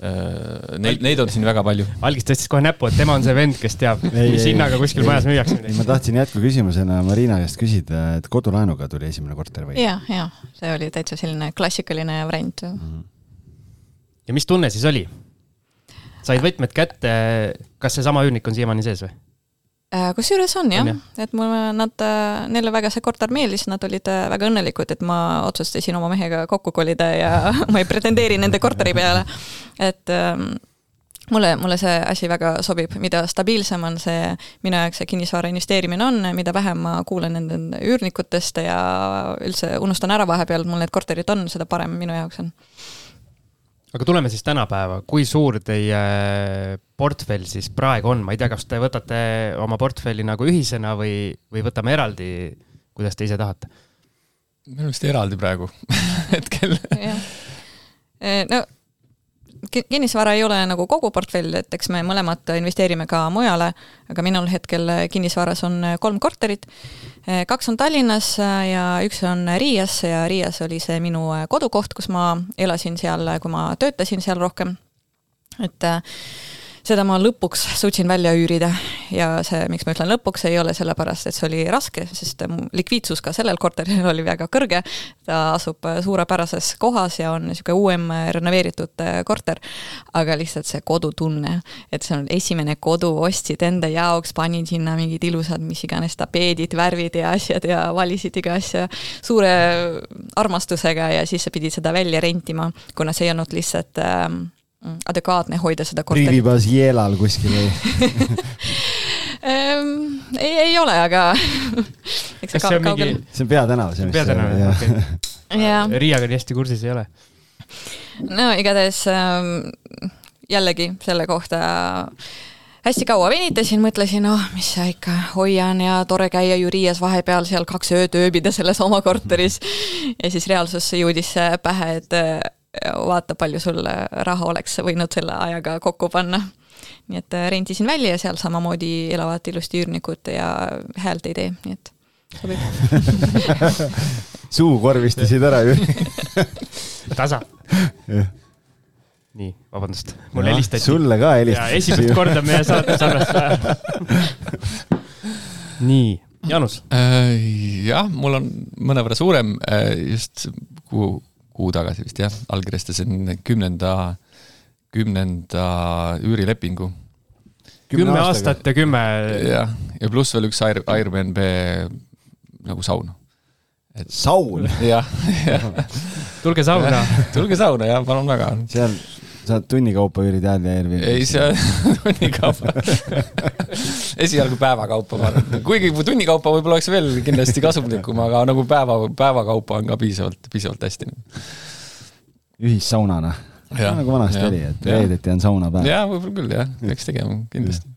Äh, neid, neid on siin väga palju.
algis tõstis kohe näpu, et tema on see vend, kes teab, mis hinnaga kuskil ei, majas müüakse.
ma tahtsin jätkuküsimusena Marina käest küsida, et kodulaenuga tuli esimene korter või?
ja, ja see oli täitsa selline klassikaline variant mm. -hmm.
Ja mis tunne siis oli? said võtmed kätte, kas seesama üürnik on siiamaani sees või?
Äh, kusjuures on jah, et mulle nad, äh, neile väga see korter meeldis, nad olid äh, väga õnnelikud, et ma otsustasin oma mehega kokku kolida ja ma ei pretendeeri nende korteri peale. et ähm, mulle, mulle see asi väga sobib, mida stabiilsem on see minu jaoks see kinnisvara investeerimine on, mida vähem ma kuulen nende üürnikutest ja üldse unustan ära vahepeal, mul need korterid on, seda parem minu jaoks on
aga tuleme siis tänapäeva, kui suur teie portfell siis praegu on, ma ei tea, kas te võtate oma portfelli nagu ühisena või, või võtame eraldi, kuidas te ise tahate?
minu meelest eraldi praegu hetkel.
no kinnisvara ei ole nagu kogu portfell, et eks me mõlemad investeerime ka mujale, aga minul hetkel kinnisvaras on kolm korterit. kaks on Tallinnas ja üks on Riias ja Riias oli see minu kodukoht, kus ma elasin seal, kui ma töötasin seal rohkem. et seda ma lõpuks suutsin välja üürida ja see, miks ma ütlen lõpuks, ei ole sellepärast, et see oli raske, sest likviidsus ka sellel korteril oli väga kõrge. ta asub suurepärases kohas ja on niisugune uuem renoveeritud korter. aga lihtsalt see kodutunne, et see on esimene kodu, ostsid enda jaoks, panid sinna mingid ilusad, mis iganes tapeedid, värvid ja asjad ja valisid iga asja suure armastusega ja siis sa pidid seda välja rentima, kuna see ei olnud lihtsalt Mm, adekvaatne hoida seda korterit.
Rivi Basielal kuskil või
ehm, ei, ei ole, aga
eks see on mingi,
see on peatänav.
see on peatänav, okei. Riiaga nii hästi kursis ei ole.
no igatahes ähm, jällegi selle kohta hästi kaua venitasin, mõtlesin, oh, mis sa ikka, hoian ja tore käia ju Riias vahepeal seal kaks ööd ööbida selles oma korteris. ja siis reaalsusse jõudis pähe, et vaata, palju sul raha oleks võinud selle ajaga kokku panna. nii et äh, rentisin välja ja seal samamoodi elavad ilusti üürnikud ja häält ei tee, nii et sobib
suukorvistasid ära ju
tasa nii, vabandust, mulle helistati.
sulle ka helistati.
esimest korda meie saates arvestada nii, Jaanus
äh,. jah, mul on mõnevõrra suurem äh, just kuu kuu tagasi vist jah, allkirjastasin kümnenda, kümnenda üürilepingu.
kümme aastat ja kümme.
jah, ja pluss veel üks Air, Airbnb nagu saun.
et saun?
jah, jah.
tulge sauna.
tulge sauna jah, palun väga.
seal saad tunnikaupa üürid Airbnb?
ei, see on tunnikaupa esialgu päevakaupa, ma arvan. kuigi tunnikaupa võib-olla oleks veel kindlasti kasumlikum, aga nagu päeva, päevakaupa on ka piisavalt, piisavalt hästi.
ühissaunana. nagu vanasti oli, et reedeti on saunapäev.
jaa, võib-olla küll jah, peaks tegema kindlasti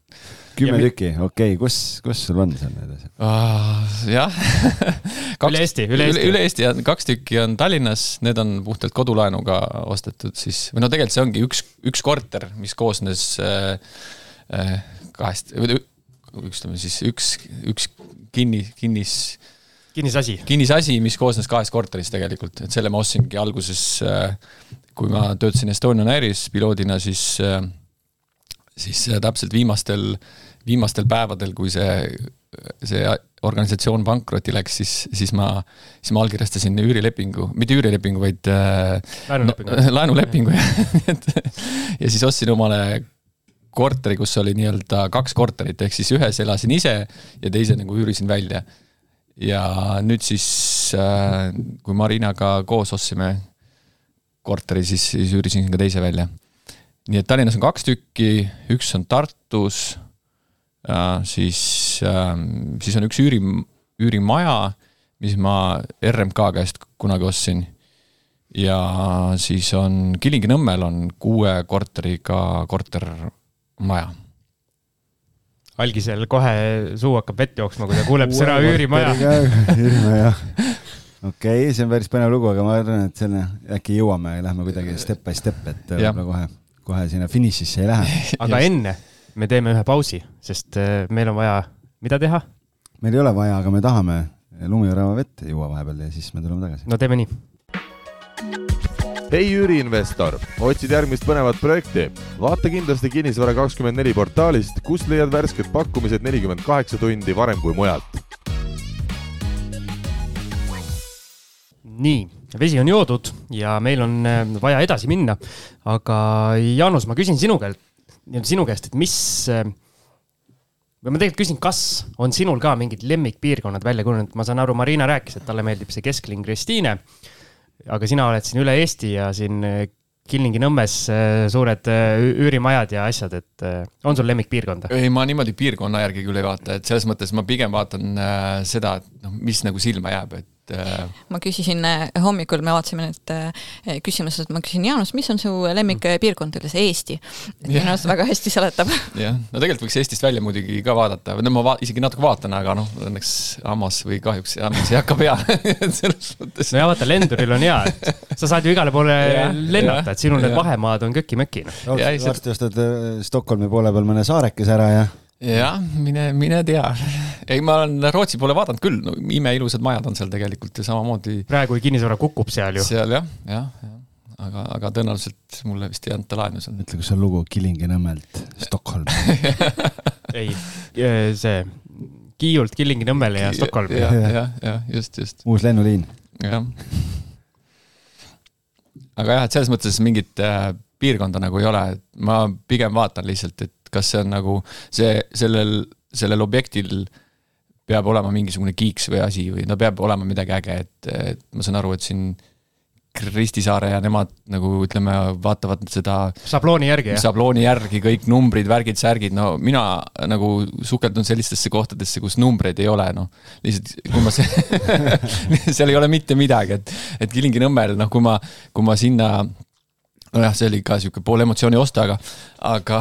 kümme tükki, okei okay., kus, kus sul on seal need asjad
uh,? jah
üle Eesti, üle Eesti.
üle Eesti on kaks tükki on Tallinnas, need on puhtalt kodulaenuga ostetud siis, või no tegelikult see ongi üks, üks korter, mis koosnes äh, äh, kahest, ütleme siis üks, üks kinni, kinnis
kinnisasi.
kinnisasi, mis koosnes kahest korterist tegelikult, et selle ma ostsingi alguses, kui ma töötasin Estonian Airis piloodina, siis, siis täpselt viimastel, viimastel päevadel, kui see, see organisatsioon pankrotti läks, siis, siis ma, siis ma allkirjastasin üürilepingu, mitte üürilepingu, vaid
laenulepingu
no,, laenulepingu jah ja siis ostsin omale korteri, kus oli nii-öelda kaks korterit, ehk siis ühes elasin ise ja teise nagu üürisin välja. ja nüüd siis, äh, kui Marinaga koos ostsime korteri, siis, siis üürisin ka teise välja. nii et Tallinnas on kaks tükki, üks on Tartus, äh, siis, ähm, siis on üks üüri, üürimaja, mis ma RMK käest kunagi ostsin ja siis on Kilingi-Nõmmel on kuue korteriga kortermaja.
algisel kohe suu hakkab vett jooksma, kui ta kuuleb sõna üürimaja.
üürimaja. okei okay,, see on päris põnev lugu, aga ma arvan, et selle äkki jõuame ja lähme kuidagi step by step, et võib-olla kohe, kohe sinna finišisse ei lähe.
aga enne me teeme ühe pausi, sest äh, meil on vaja, mida teha?
meil ei ole vaja, aga me tahame lumiorava vett juua vahepeal ja siis me tuleme tagasi.
no teeme nii
hei üüriinvestor, otsid järgmist põnevat projekti? vaata kindlasti Kinnisvara kakskümmend neli portaalist, kust leiad värsked pakkumised nelikümmend kaheksa tundi varem kui mujalt.
nii, vesi on joodud ja meil on äh, vaja edasi minna. aga Jaanus, ma küsin sinu käest, nii-öelda sinu käest, et mis äh, või ma tegelikult küsin, kas on sinul ka mingid lemmikpiirkonnad välja kujunenud, ma saan aru, Marina rääkis, et talle meeldib see keskling Kristiine. aga sina oled siin üle Eesti ja siin Killingi-Nõmmes suured üürimajad ja asjad, et on sul lemmikpiirkonda?
ei, ma niimoodi piirkonna järgi küll ei vaata, et selles mõttes ma pigem vaatan seda, et noh, mis nagu silma jääb, et
ma küsisin hommikul, me vaatasime need küsimused, ma küsisin, Jaanus, mis on su lemmikpiirkond üldse, Eesti? minu arust väga hästi seletab.
jah, no tegelikult võiks Eestist välja muidugi ka vaadata, no ma va isegi natuke vaatan, aga noh, õnneks hammas või kahjuks hammas ei hakka peale selles mõttes.
no ja vaata, lenduril on hea, et sa saad ju igale poole ja, lennata, et sinul ja. need vahemaad on köki-möki.
varsti ostad Stockholmi poole peal mõne saarekese ära ja
jah, mine, mine tea. ei, ma olen Rootsi poole vaadanud küll, no imeilusad majad on seal tegelikult ja samamoodi.
praegu kinnisvara kukub seal ju.
seal jah, jah, jah. aga, aga tõenäoliselt mulle vist ei anta laenu seal.
ütle, kus on lugu Kilingi-Nõmmelt Stockholm
ei, see Kiiult Kilingi-Nõmmele ja Stockholmi.
jah, jah, jah, just, just.
uus lennuliin.
jah. aga jah, et selles mõttes mingit äh, piirkonda nagu ei ole, et ma pigem vaatan lihtsalt, et kas see on nagu see, sellel, sellel objektil peab olema mingisugune kiiks või asi või no peab olema midagi äge, et, et ma saan aru, et siin Kristi Saare ja nemad nagu ütleme, vaatavad seda.
šablooni järgi, jah?
šablooni järgi kõik numbrid, värgid, särgid, no mina nagu sukeldun sellistesse kohtadesse, kus numbreid ei ole, noh. lihtsalt, kui ma see seal ei ole mitte midagi, et, et Kilingi-Nõmmel, noh, kui ma, kui ma sinna nojah, see oli ka sihuke pool emotsiooni osta, aga, aga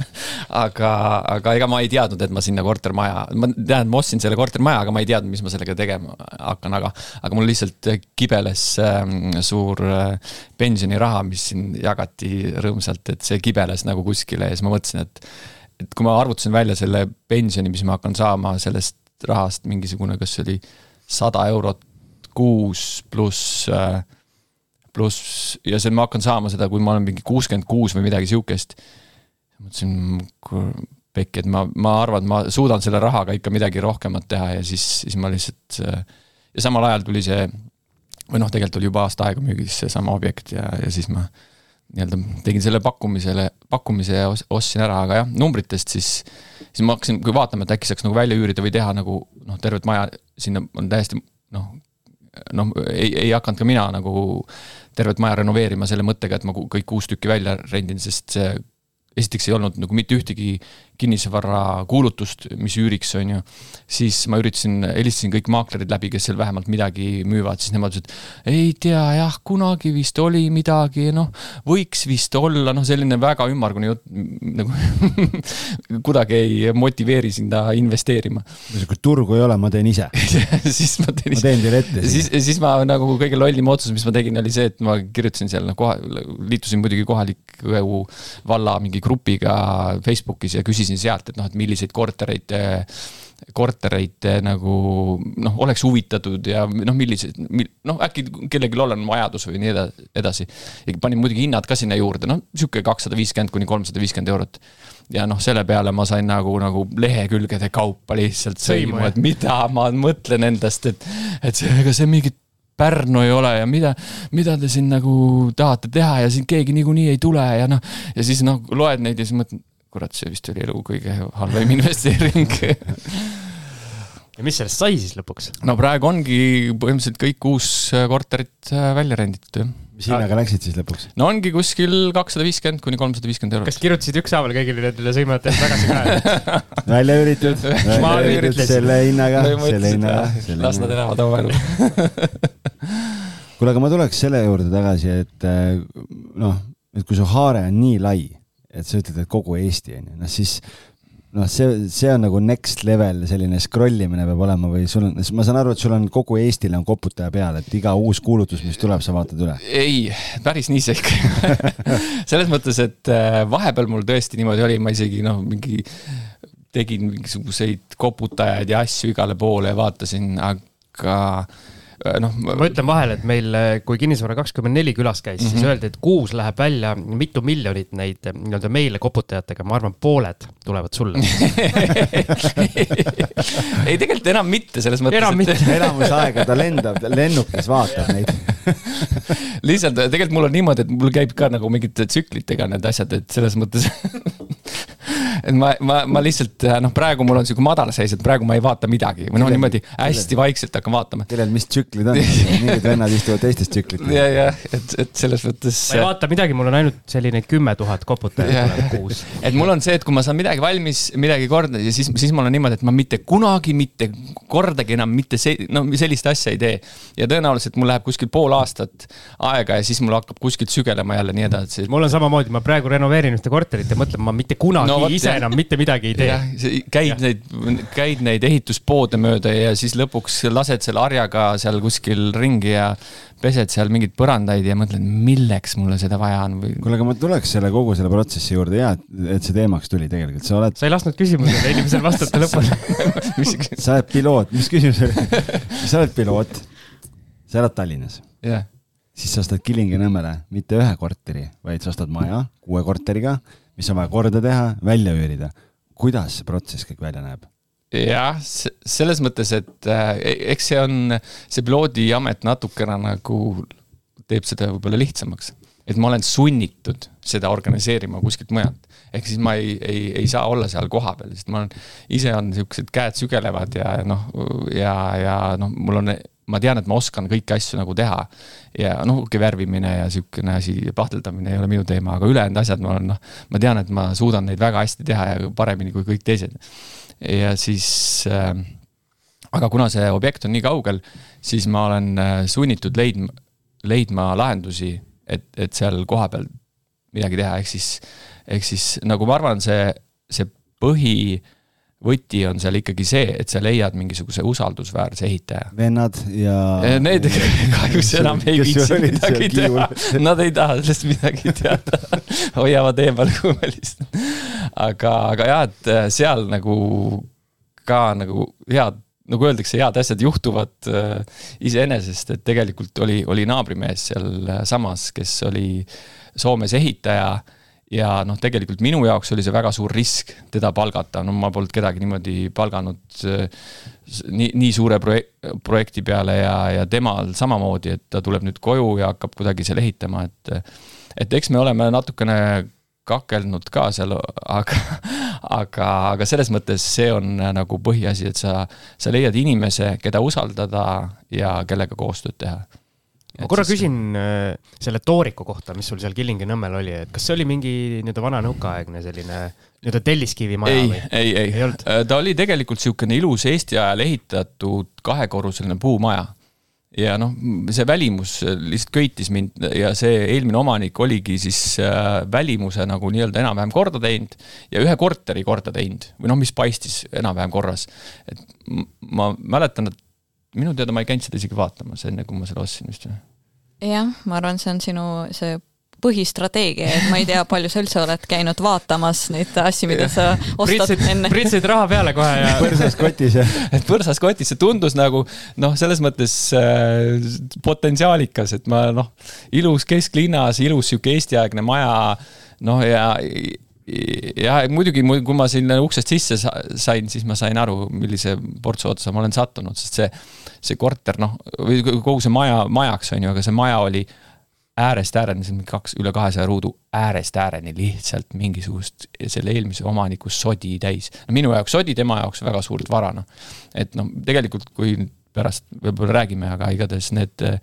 aga, aga ega ma ei teadnud, et ma sinna kortermaja, ma tean, ma ostsin selle kortermaja, aga ma ei teadnud, mis ma sellega tegema hakkan, aga, aga mul lihtsalt kibeles äh, suur äh, pensioniraha, mis siin jagati rõõmsalt, et see kibeles nagu kuskile ja siis ma mõtlesin, et, et kui ma arvutasin välja selle pensioni, mis ma hakkan saama sellest rahast, mingisugune, kas see oli sada eurot kuus pluss äh, pluss ja see, ma hakkan saama seda, kui ma olen mingi kuuskümmend kuus või midagi sihukest. mõtlesin, pekki, et ma, ma arvan, et ma suudan selle rahaga ikka midagi rohkemat teha ja siis, siis ma lihtsalt. ja samal ajal tuli see, või noh, tegelikult oli juba aasta aega müügis seesama objekt ja, ja siis ma nii-öelda tegin selle pakkumisele, pakkumise ja ostsin ära, aga jah, numbritest siis, siis ma hakkasin, kui vaatama, et äkki saaks nagu välja üürida või teha nagu noh, tervet maja sinna on täiesti noh, noh, ei, ei hakanud ka mina nagu tervet maja renoveerima selle mõttega, et ma kõik kuus tükki välja rendin, sest see esiteks ei olnud nagu mitte ühtegi kinnisvarakuulutust, mis üüriks, on ju. siis ma üritasin, helistasin kõik maaklerid läbi, kes seal vähemalt midagi müüvad, siis nemad ütlesid, ei tea jah, kunagi vist oli midagi, noh, võiks vist olla, noh, selline väga ümmargune jutt nagu kuidagi ei motiveeri sinna investeerima.
niisugust turgu ei ole, ma teen ise
siis ma teen
ise. ma teen teile ette.
siis, siis ma nagu kõige lollim otsus, mis ma tegin, oli see, et ma kirjutasin seal, noh, koha, liitusin muidugi kohaliku valla mingi mingi grupiga Facebookis ja küsisin sealt, et noh, et milliseid kortereid kortereid nagu noh, oleks huvitatud ja noh, millised, noh äkki kellelgi on vajadus või nii edasi. ja panin muidugi hinnad ka sinna juurde, noh sihuke kakssada viiskümmend kuni kolmsada viiskümmend eurot. ja noh, selle peale ma sain nagu, nagu lehekülgede kaupa lihtsalt sõimu, et mida ma mõtlen endast, et, et see, ega see mingit Pärnu ei ole ja mida, mida te siin nagu tahate teha ja siin keegi niikuinii ei tule ja noh. ja siis noh, loed neid ja siis mõtled, kurat, see vist oli elu kõige halvem investeering
ja mis sellest sai siis lõpuks?
no praegu ongi põhimõtteliselt kõik kuus korterit äh, välja renditud, jah.
Mis hinnaga läksid siis lõpuks?
no ongi kuskil kakssada viiskümmend kuni kolmsada viiskümmend eurot.
kas kirjutasid ükshaaval kõigile nendele sõimajatele tagasi ka
välja üüritud, välja üüritud selle hinnaga, selle hinnaga.
las nad elavad oma elu
kuule, aga ma tuleks selle juurde tagasi, et äh, noh, et kui su haare on nii lai et sa ütled, et kogu Eesti on ju, noh siis noh, see, see on nagu next level selline scroll imine peab olema või sul on, ma saan aru, et sul on kogu Eestile on koputaja peal, et iga uus kuulutus, mis tuleb, sa vaatad üle?
ei, päris nii see ikka selles mõttes, et äh, vahepeal mul tõesti niimoodi oli, ma isegi noh, mingi tegin mingisuguseid koputajaid ja asju igale poole ja vaatasin, aga
noh. ma ütlen vahele, et meil, äh, kui Kinnisvara kakskümmend neli külas käis mm, -hmm. siis mhm. öeldi, et kuus läheb välja mitu miljonit neid äh, nii-öelda meile koputajatega, ma arvan, pooled tulevad sulle
ei, tegelikult enam mitte, selles mõttes.
enam mitte et... enamus aega ta lendab lennukis, vaatab neid
lihtsalt tegelikult mul on niimoodi, et mul käib ka nagu mingite tsüklitega need asjad, et selles mõttes et ma, ma, ma lihtsalt noh, praegu mul on sihuke madalseis, et praegu ma ei vaata midagi või noh, niimoodi hästi vaikselt hakkan vaatama.
kellel mis tsüklid on mingid vennad istuvad teistes tsüklites.
ja, ja et, et selles mõttes.
ma ei vaata midagi, mul on ainult selline kümme tuhat koputajat kuus.
et mul on see, et kui ma saan midagi valmis, midagi korda ja siis, siis mul on niimoodi, et ma mitte kunagi mitte kordagi enam mitte see, no sellist asja ei tee. ja tõenäoliselt mul läheb kuskil pool aastat aega ja siis mul hakkab kuskilt sügelema jälle nii edasi.
mul on samamoodi, ma praegu renoveerin ühte korterit ja mõtlen, ma mitte kunagi no, ise enam mitte midagi ei tee.
käid ja. neid, käid neid ehituspoode mööda ja siis lõpuks lased selle harjaga seal kuskil ringi ja pesed seal mingeid põrandaid ja mõtled, milleks mulle seda vaja on või.
kuule, aga ma tuleks selle kogu selle protsessi juurde ja et see teemaks tuli tegelikult, sa oled.
sa ei lasknud küsimusele inimesel vastata lõpuni
sa oled piloot, mis küsimus oli? sa oled piloot, sa elad Tallinnas
yeah..
siis sa ostad Kilingi-Nõmmele mitte ühe korteri, vaid sa ostad maja kuue korteriga mis on vaja korda teha, välja üürida. kuidas see protsess kõik välja näeb?
jah, selles mõttes, et äh, eks see on, see piloodiamet natukene nagu teeb seda võib-olla lihtsamaks. et ma olen sunnitud seda organiseerima kuskilt mujalt. ehk siis ma ei, ei, ei saa olla seal kohapeal, sest ma olen, ise on siuksed käed sügelevad ja noh, ja, ja noh, mul on ma tean, et ma oskan kõiki asju nagu teha. ja noh, värvimine ja sihukene asi, pahteldamine ei ole minu teema, aga ülejäänud asjad ma olen noh, ma tean, et ma suudan neid väga hästi teha ja paremini kui kõik teised. ja siis äh,, aga kuna see objekt on nii kaugel, siis ma olen äh, sunnitud leidma, leidma lahendusi, et, et seal kohapeal midagi teha, ehk siis, ehk siis nagu ma arvan, see, see põhi võti on seal ikkagi see, et sa leiad mingisuguse usaldusväärse ehitaja.
vennad ja.
Need kahjuks enam ei viitsi midagi teha, nad ei taha sellest midagi teada hoiavad eemal kummelist. aga, aga jah, et äh, seal nagu ka nagu head, nagu öeldakse, head asjad juhtuvad äh, iseenesest, et tegelikult oli, oli naabrimees sealsamas, kes oli Soomes ehitaja ja noh, tegelikult minu jaoks oli see väga suur risk teda palgata, no ma polnud kedagi niimoodi palganud äh, nii, nii suure projek-, projekti peale ja, ja temal samamoodi, et ta tuleb nüüd koju ja hakkab kuidagi seal ehitama, et et eks me oleme natukene kakelnud ka seal, aga, aga, aga selles mõttes see on nagu põhiasi, et sa, sa leiad inimese, keda usaldada ja kellega koostööd teha
ma korra siis... küsin äh, selle tooriku kohta, mis sul seal Killingi-Nõmmel oli, et kas see oli mingi nii-öelda vana nõukaaegne selline nii-öelda telliskivimaja
ei, või? ei, ei, ei, äh, ta oli tegelikult niisugune ilus Eesti ajal ehitatud kahekorruseline puumaja ja noh, see välimus lihtsalt köitis mind ja see eelmine omanik oligi siis äh, välimuse nagu nii-öelda enam-vähem korda teinud ja ühe korteri korda teinud või noh, mis paistis enam-vähem korras. et ma mäletan, et minu teada ma ei käinud seda isegi vaatamas, enne kui ma selle ostsin vist või?
Jah, ma arvan, see on sinu see põhistrateegia, et ma ei tea, palju sa üldse oled käinud vaatamas neid asju, mida sa ostad enne.
pritsid raha peale kohe ja.
põrsas kotis ja.
et põrsas kotis, see tundus nagu noh, selles mõttes äh, potentsiaalikas, et ma noh, ilus kesklinnas, ilus sihuke Eesti-aegne maja, noh ja ja muidugi, kui ma sinna uksest sisse sain, siis ma sain aru, millise portsu otsa ma olen sattunud, sest see, see korter noh, või kogu see maja, majaks on ju, aga see maja oli äärest ääreni, see on mingi kaks, üle kahesaja ruudu, äärest ääreni lihtsalt mingisugust selle eelmise omaniku sodi täis. no minu jaoks sodi, tema jaoks väga suurt vara, noh. et noh, tegelikult kui pärast võib-olla räägime, aga igatahes need äh,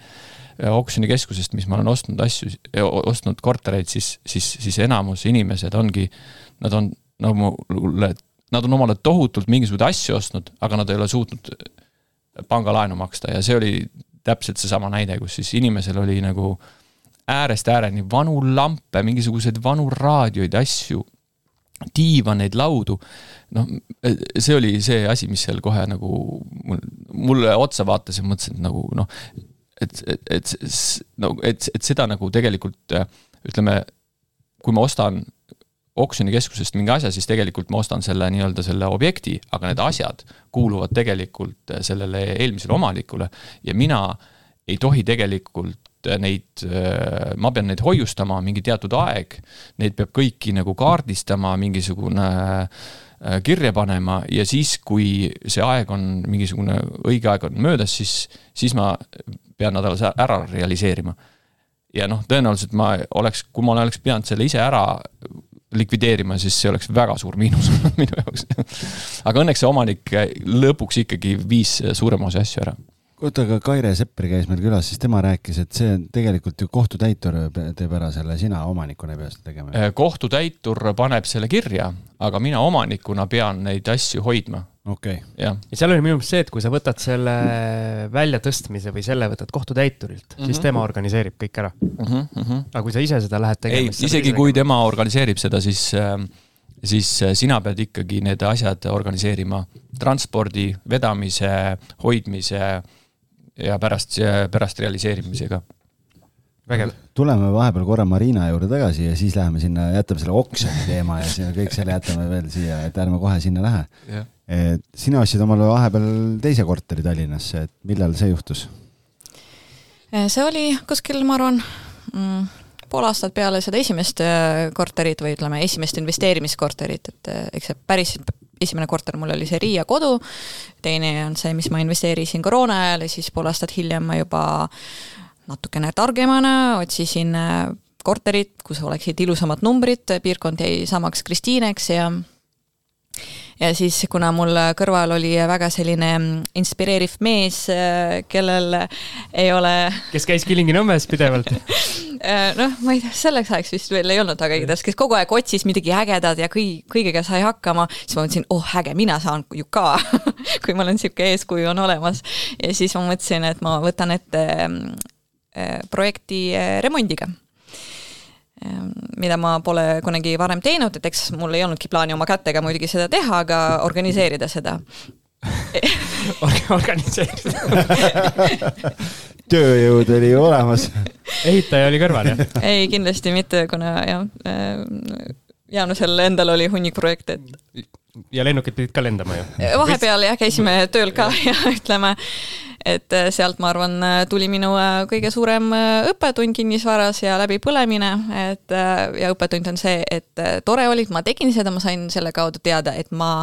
oksjonikeskusest, mis ma olen ostnud asju, ostnud kortereid, siis, siis, siis enamus inimesed ongi, nad on nagu mulle, nad on omale tohutult mingisuguseid asju ostnud, aga nad ei ole suutnud pangalaenu maksta ja see oli täpselt seesama näide, kus siis inimesel oli nagu äärest ääreni vanu lampe, mingisuguseid vanu raadioid, asju, diivaneid, laudu. noh, see oli see asi, mis seal kohe nagu mulle otsa vaatas ja mõtlesin, et nagu noh, et, et, et no et, et seda nagu tegelikult ütleme, kui ma ostan oksjonikeskusest mingi asja, siis tegelikult ma ostan selle nii-öelda selle objekti, aga need asjad kuuluvad tegelikult sellele eelmisele omanikule ja mina ei tohi tegelikult neid, äh, ma pean neid hoiustama mingi teatud aeg, neid peab kõiki nagu kaardistama, mingisugune äh, kirja panema ja siis, kui see aeg on, mingisugune õige aeg on möödas, siis, siis ma pean nad ära realiseerima. ja noh, tõenäoliselt ma oleks, kui ma oleks pidanud selle ise ära likvideerima, siis see oleks väga suur miinus olnud minu jaoks. aga õnneks see omanik lõpuks ikkagi viis suurema osa asju ära
oota, aga Kaire Seppri käis meil külas, siis tema rääkis, et see on tegelikult ju kohtutäitur teeb ära selle, sina omanikuna ei pea seda tegema.
Kohtutäitur paneb selle kirja, aga mina omanikuna pean neid asju hoidma.
Okei okay..
ja seal oli minu meelest see, et kui sa võtad selle väljatõstmise või selle võtad kohtutäiturilt mm, -hmm. siis mhm. tema organiseerib kõik ära mm. -hmm. aga kui sa ise seda lähed tegema.
ei, isegi kui tema organiseerib seda, siis äh, siis äh, sina pead ikkagi need asjad organiseerima, transpordi, vedamise, hoidmise ja pärast, pärast realiseerimisega.
vägev. tuleme vahepeal korra Marina juurde tagasi ja siis läheme sinna, jätame selle oksjoni teema ja sinna kõik selle jätame veel siia, et ärme kohe sinna lähe. Et sina ostsid omale vahepeal teise korteri Tallinnasse, et millal see juhtus?
see oli kuskil, ma arvan mm, pool aastat peale seda esimest äh, korterit või ütleme, esimest investeerimiskorterit, et äh, eks see päris esimene korter mul oli see Riia kodu, teine on see, mis ma investeerisin koroona ajal ja siis pool aastat hiljem ma juba natukene targemana otsisin äh, korterit, kus oleksid ilusamad numbrid, piirkond jäi samaks Kristiineks ja ja siis, kuna mul kõrval oli väga selline inspireeriv mees, kellel ei ole
kes käis Kilingi-Nõmmes pidevalt
Äh, noh, ma ei tea, selleks ajaks vist veel ei olnud, aga igatahes, kes kogu aeg otsis midagi ägedat ja kõi-, kõigega sai hakkama, siis ma mõtlesin, oh äge, mina saan ju ka kui mul on niisugune eeskuju on olemas. ja siis ma mõtlesin, et ma võtan ette äh, projekti äh, remondiga mida ma pole kunagi varem teinud, et eks mul ei olnudki plaani oma kätega muidugi seda teha, aga organiseerida seda
organiseerida
tööjõud oli ju olemas.
ehitaja oli kõrval, jah?
ei, kindlasti mitte, kuna jah, äh, Jaanusel endal oli hunnik projekte, et.
ja lennukid pidid ka lendama ju?
vahepeal jah, käisime tööl ka ja ütleme, et äh, sealt, ma arvan, tuli minu äh, kõige suurem õppetund kinnisvaras ja läbipõlemine, et ja õppetund on see, et tore oli, et ma tegin seda, ma sain selle kaudu teada, et ma,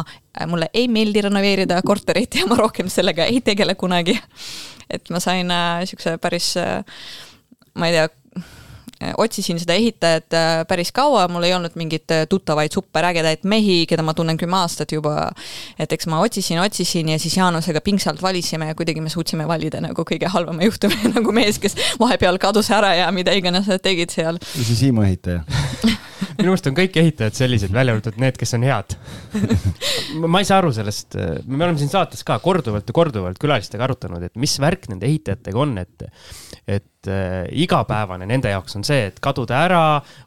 mulle ei meeldi renoveerida korterit ja ma rohkem sellega ei tegele kunagi. Et ma sain niisuguse äh, päris, äh, ma ei tea, äh, otsisin seda ehitajat päris kaua, mul ei olnud mingeid tuttavaid superägedaid mehi, keda ma tunnen kümme aastat juba. et eks ma otsisin, otsisin ja siis Jaanusega pingsalt valisime ja kuidagi me suutsime valida nagu kõige halvema juhtumi nagu mees, kes vahepeal kadus ära ja mida iganes nad tegid seal.
ja siis Hiimu ehitaja
minu arust on kõik ehitajad sellised, välja arvatud need, kes on head ma ei saa aru sellest, me oleme siin saates ka korduvalt ja korduvalt külalistega arutanud, et mis värk nende ehitajatega on, et, et äh, igapäevane nende jaoks on see, et kaduda ära,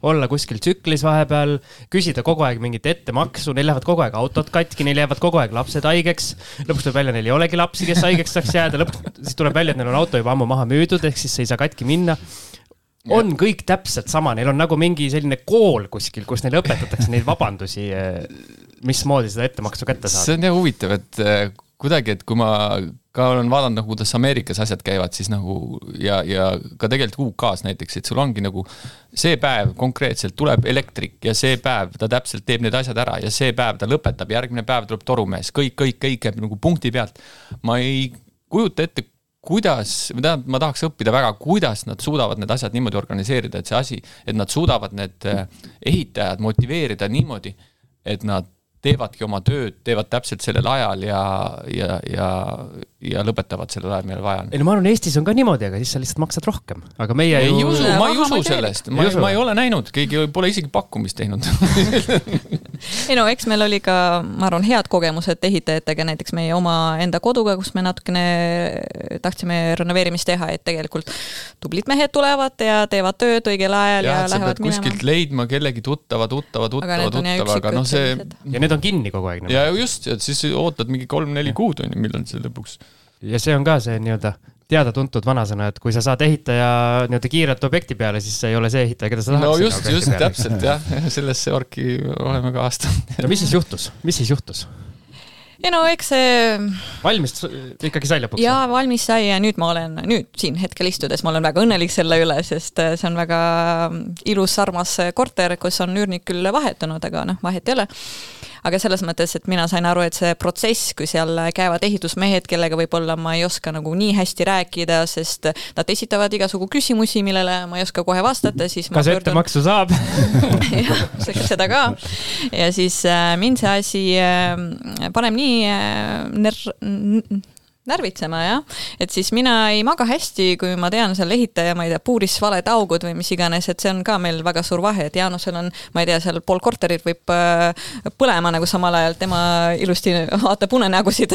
olla kuskil tsüklis vahepeal, küsida kogu aeg mingit ettemaksu, neil lähevad kogu aeg autod katki, neil jäävad kogu aeg lapsed haigeks. lõpuks tuleb välja, neil ei olegi lapsi, kes haigeks saaks jääda, lõpuks siis tuleb välja, et neil on auto juba ammu maha müüdud, ehk siis see ei saa katki minna on kõik täpselt sama, neil on nagu mingi selline kool kuskil, kus neile õpetatakse neid vabandusi, mismoodi seda ettemaksu kätte
see
saada.
on jah huvitav, et äh, kuidagi, et kui ma ka olen vaadanud nagu, kuidas Ameerikas asjad käivad, siis nagu ja, ja ka tegelikult UK-s näiteks, et sul ongi nagu see päev konkreetselt tuleb elektrik ja see päev ta täpselt teeb need asjad ära ja see päev ta lõpetab, järgmine päev tuleb torumees, kõik, kõik, kõik käib nagu punkti pealt. ma ei kujuta ette, kuidas, või tähendab, ma tahaks õppida väga, kuidas nad suudavad need asjad niimoodi organiseerida, et see asi, et nad suudavad need äh, ehitajad motiveerida niimoodi, et nad teevadki oma tööd, teevad täpselt sellel ajal ja, ja, ja, ja lõpetavad sellel ajal, millal vaja on.
ei no ma arvan, Eestis on ka niimoodi, aga siis sa lihtsalt maksad rohkem, aga meie
ei
ju.
usu, ma ei usu sellest, ma
Ei,
ma ei ole näinud, keegi pole isegi pakkumist teinud.
ei no eks meil oli ka, ma arvan, head kogemused ehitajatega, näiteks meie omaenda koduga, kus me natukene tahtsime renoveerimist teha, et tegelikult tublid mehed tulevad ja teevad tööd õigel ajal ja, ja lähevad
pead kuskilt
minema.
leidma kellegi tuttava, tuttava, tuttava, tuttava, aga noh, see
ja need on kinni kogu aeg.
ja just, et siis ootad mingi kolm-neli kuud on ju, millal see lõpuks.
ja see on ka see nii-öelda teada-tuntud vanasõna, et kui sa saad ehitaja nii-öelda kiirelt objekti peale, siis see ei ole see ehitaja, keda sa tahad.
no just, just täpselt jah, sellesse orki oleme ka astunud.
no mis siis juhtus, mis siis juhtus?
ei no eks see
valmis ikkagi sai lõpuks?
ja valmis sai ja nüüd ma olen, nüüd siin hetkel istudes ma olen väga õnnelik selle üle, sest äh, see on väga ilus, armas korter, kus on üürnik küll vahetunud, aga noh, vahet ei ole. Aga selles mõttes, et mina sain aru, et see protsess, kui seal käivad ehitusmehed, kellega võib-olla ma ei oska nagu nii hästi rääkida, sest nad esitavad igasugu küsimusi, millele ma ei oska kohe vastata, siis ma
kas ettemaksu saab?
jah, seda ka. ja siis äh, mind see asi äh, paneb nii äh, ner-, närvitsema jah, et siis mina ei maga hästi, kui ma tean seal ehitaja, ma ei tea, puuris valed augud või mis iganes, et see on ka meil väga suur vahe, et Jaanusel on, ma ei tea, seal pool korterit võib äh, põlema nagu samal ajal, tema ilusti vaatab unenägusid.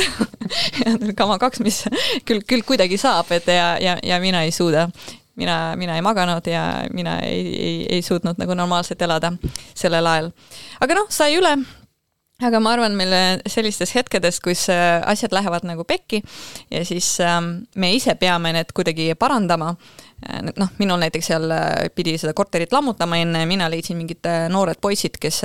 kama kaks, mis küll, küll kuidagi saab, et ja, ja, ja mina ei suuda mina, mina ei maganud ja mina ei, ei, ei suutnud nagu normaalselt elada sellel ajal. aga noh, sai üle aga ma arvan, meil sellistes hetkedes, kus äh, asjad lähevad nagu pekki ja siis ähm, me ise peame need kuidagi parandama. noh, minul näiteks seal äh, pidi seda korterit lammutama enne, mina leidsin mingid äh, noored poisid, kes,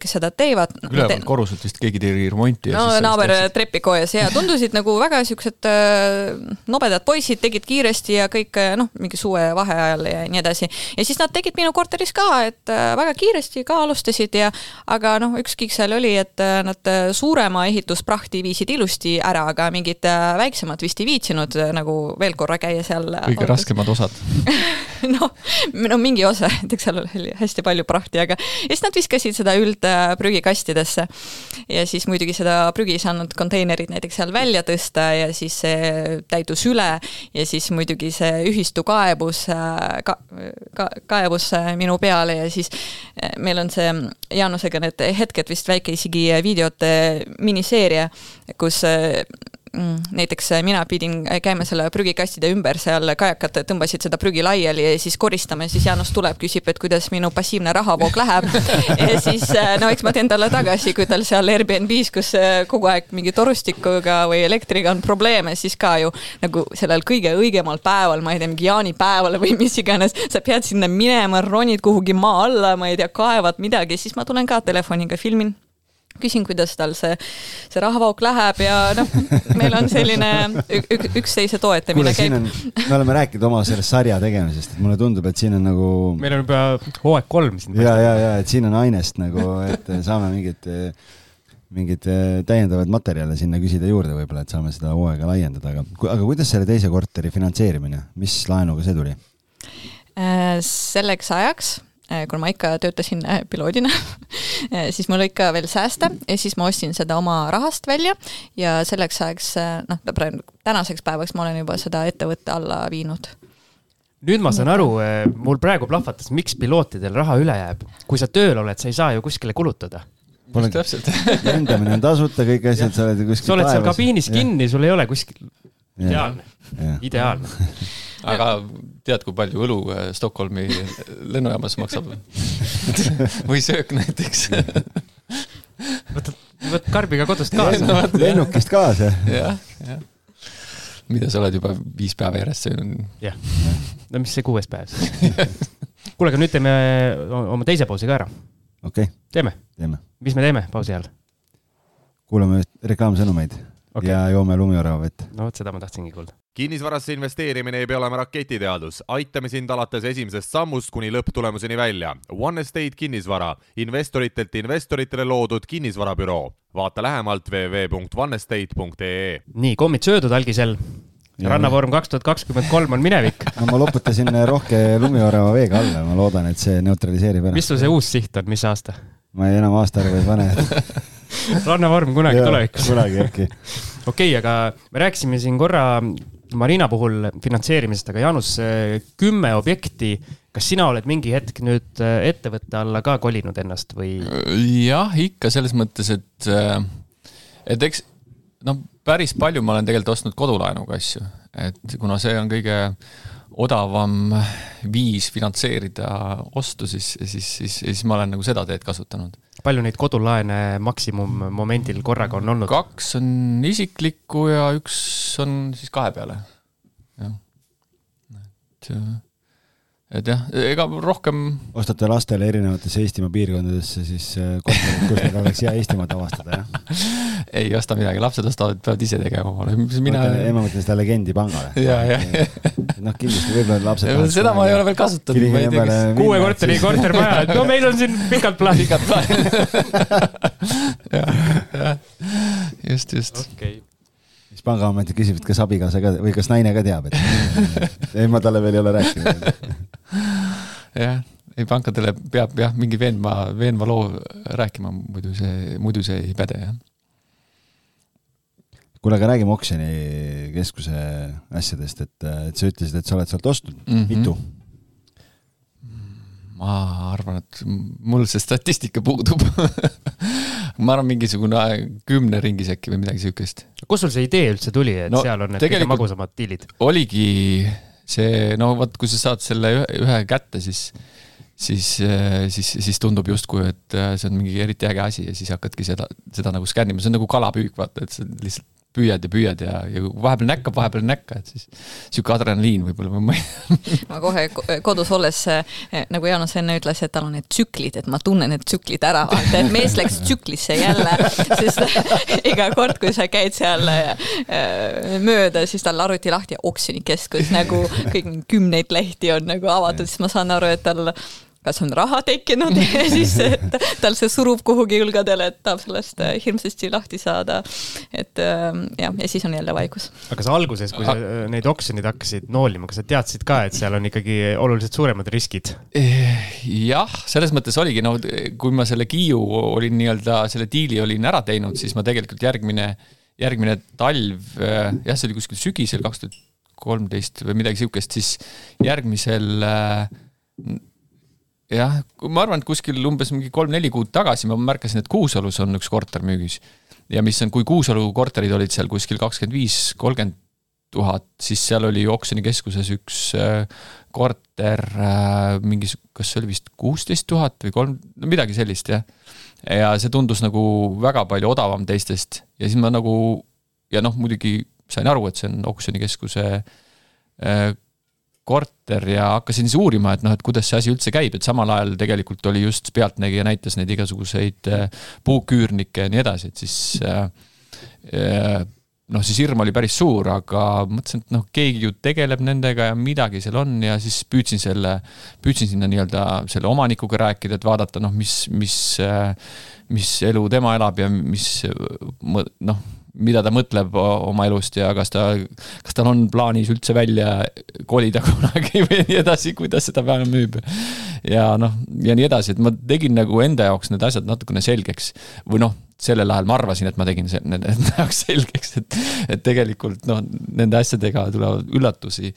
kes seda teevad.
üleval koruselt vist keegi tegi remonti.
no naaber trepikojas ja tundusid nagu väga siuksed äh, nobedad poisid, tegid kiiresti ja kõik äh, noh, mingi suve vaheajal ja nii edasi. ja siis nad tegid minu korteris ka, et äh, väga kiiresti ka alustasid ja aga noh, üks kiik seal oli, et äh, nad äh, suurema ehitusprahti viisid ilusti ära, aga mingid äh, väiksemad vist ei viitsinud äh, nagu veel korra käia seal.
kõige raskemad osad.
noh, no mingi osa, näiteks seal oli hästi palju prahti, aga ja siis nad viskasid seda üldprügikastidesse. ja siis muidugi seda prügi ei saanud konteinerid näiteks seal välja tõsta ja siis see täitus üle ja siis muidugi see ühistu kaebus ka,, ka, kaebus minu peale ja siis meil on see Jaanusega need hetked vist väike isegi videote miniseeria, kus näiteks mina pidin käima selle prügikastide ümber, seal kajakad tõmbasid seda prügi laiali ja siis koristama ja siis Jaanus tuleb, küsib, et kuidas minu passiivne rahavoog läheb. ja siis no eks ma teen talle tagasi, kui tal seal Airbnb-s, kus äh, kogu aeg mingi torustikuga või elektriga on probleeme, siis ka ju nagu sellel kõige õigemal päeval, ma ei tea, mingi jaanipäeval või mis iganes, sa pead sinna minema, ronid kuhugi maa alla, ma ei tea, kaevad midagi, siis ma tulen ka telefoniga filmin küsin, kuidas tal see, see rahavauk läheb ja noh, meil on selline ük, üksteise toetamine käib.
me oleme rääkinud oma sellest sarja tegemisest, et mulle tundub, et siin on nagu
meil on juba hooaeg kolm siin.
ja, ja, ja et siin on ainest nagu, et saame mingit, mingeid täiendavaid materjale sinna küsida juurde võib-olla, et saame seda hooaega laiendada, aga, aga kuidas selle teise korteri finantseerimine, mis laenuga see tuli?
Äh, selleks ajaks, kuna ma ikka töötasin äh, piloodina, siis mul ikka veel sääste ja siis ma ostsin seda oma rahast välja ja selleks ajaks, noh, praegu tänaseks päevaks ma olen juba seda ettevõtte alla viinud
nüüd ma saan aru, mul praegu plahvatas, miks pilootidel raha üle jääb. kui sa tööl oled, sa ei saa ju kuskile kulutada.
Pole-
täpselt.
lendamine on tasuta, kõik asjad, sa oled ju kuskil
sa oled seal kabiinis. kinni, sul ei ole kuskil, ideaalne, ideaalne.
aga tead, kui palju õlu äh, Stockholmi lennujaamas maksab? või söök näiteks?
võt karbiga kodust kaasa.
lennukist kaasa.
jah, jah. mida sa oled juba viis päeva järjest söönud.
jah, no mis see kuues päev siis kuule, aga nüüd teeme oma teise pausi ka ära.
okei okay..
teeme?
teeme.
mis me teeme pausi ajal?
kuulame reklaamsõnumeid okay. ja joome lumiorava vett.
no vot, seda ma tahtsingi kuulda
kinnisvarasse investeerimine ei pea olema raketiteadus, aitame sind alates esimesest sammust kuni lõpptulemuseni välja. One Estate kinnisvara, investoritelt investoritele loodud kinnisvarabüroo. vaata lähemalt www.onestate.ee.
nii, kommid söödud algisel. rannavorm kaks tuhat kakskümmend kolm on minevik.
no ma loputasin rohke lumiorava veega alla, ma loodan, et see neutraliseerib ära.
mis sul see uus siht on, mis aasta?
ma ei, enam aastaarvu ei pane
rannavorm kunagi tulevikus.
kunagi äkki.
okei okay,, aga me rääkisime siin korra Marina puhul finantseerimisest, aga Jaanus, kümme objekti, kas sina oled mingi hetk nüüd äh, ettevõtte alla ka kolinud ennast või?
jah, ikka selles mõttes, et, äh, et eks noh, päris palju ma olen tegelikult ostnud kodulaenuga asju, et kuna see on kõige odavam viis finantseerida ostu, siis, siis, siis, siis ma olen nagu seda teed kasutanud.
Palju neid kodulaene maksimummomendil korraga on olnud?
kaks on isiklikku ja üks on siis kahe peale. jah, et et jah, ega rohkem.
ostate lastele erinevatesse Eestimaa piirkondadesse siis äh, korterid, kus neil oleks hea Eestimaad avastada, jah?
ei osta midagi, lapsed ostavad, peavad ise tegema omale, mina.
ema mõtles seda Legendi pangale.
ja, ja.
noh, kindlasti võib-olla lapsed.
seda ma ei ole veel kasutanud.
kuue korteri kortermaja, et no meil on siin pikalt plaan.
pikalt plaan. jah, jah, just, just.
okei okay
siis pangaametid küsivad, kas abikaasa ka või kas naine ka teab, et ei, ma talle veel ei ole rääkinud
jah, ei pankadele peab jah, mingi veenva, veenva loo rääkima, muidu see, muidu see ei päde, jah.
kuule, aga räägime oksjonikeskuse asjadest, et, et sa ütlesid, et sa oled sealt ostnud mm, -hmm. mitu?
ma arvan, et mul see statistika puudub ma arvan, mingisugune kümne ringis äkki või midagi siukest.
kust sul see idee üldse tuli, et no, seal on need kõige magusamad diilid?
oligi see, no vot, kui sa saad selle ühe, ühe kätte, siis, siis, siis, siis tundub justkui, et see on mingi eriti äge asi ja siis hakkadki seda, seda nagu skännima, see on nagu kalapüük, vaata, et sa lihtsalt püüad ja püüad ja, ja vahepeal näkkab, vahepeal ei näkka, et siis sihuke adrenaliin võib-olla, ma ei
ma kohe kodus olles, eh, nagu Jaanus enne ütles, et tal on need tsüklid, et ma tunnen need tsüklid ära, vaata, et mees läks tsüklisse jälle, sest iga kord, kui sa käid seal eh, mööda, siis tal arvuti lahti oksjonikeskus nagu kõik kümneid lehti on nagu avatud, siis ma saan aru, et tal kas on raha tekkinud ja siis tal see surub kuhugi õlgadele, et tahab sellest äh, hirmsasti lahti saada. et ähm, jah, ja siis on jälle vaikus.
aga sa alguses, kui sa äh, neid oksjoneid hakkasid noolima, kas sa teadsid ka, et seal on ikkagi oluliselt suuremad riskid?
Eh, jah, selles mõttes oligi, no kui ma selle Kiiu olin nii-öelda, selle diili olin ära teinud, siis ma tegelikult järgmine, järgmine talv, äh, jah, see oli kuskil sügisel kaks tuhat kolmteist või midagi sihukest, siis järgmisel jah, ma arvan, et kuskil umbes mingi kolm-neli kuud tagasi ma märkasin, et Kuusalus on üks korter müügis. ja mis on, kui Kuusalu korterid olid seal kuskil kakskümmend viis, kolmkümmend tuhat, siis seal oli oksjonikeskuses üks äh, korter äh, mingis, kas see oli vist kuusteist tuhat või kolm, no midagi sellist jah. ja see tundus nagu väga palju odavam teistest ja siis ma nagu ja noh, muidugi sain aru, et see on oksjonikeskuse äh, korter ja hakkasin siis uurima, et noh, et kuidas see asi üldse käib, et samal ajal tegelikult oli just Pealtnägija näitas neid igasuguseid äh, puuküürnikke ja nii edasi, et siis äh, äh, noh, siis hirm oli päris suur, aga mõtlesin, et noh, keegi ju tegeleb nendega ja midagi seal on ja siis püüdsin selle, püüdsin sinna nii-öelda selle omanikuga rääkida, et vaadata noh, mis, mis, mis elu tema elab ja mis noh mida ta mõtleb oma elust ja kas ta, kas tal on plaanis üldse välja kolida kunagi või nii edasi, kuidas seda vähem müüb. ja noh, ja nii edasi, et ma tegin nagu enda jaoks need asjad natukene selgeks või noh, sellel ajal ma arvasin, et ma tegin nende jaoks selgeks, et, et tegelikult noh, nende asjadega tulevad üllatusi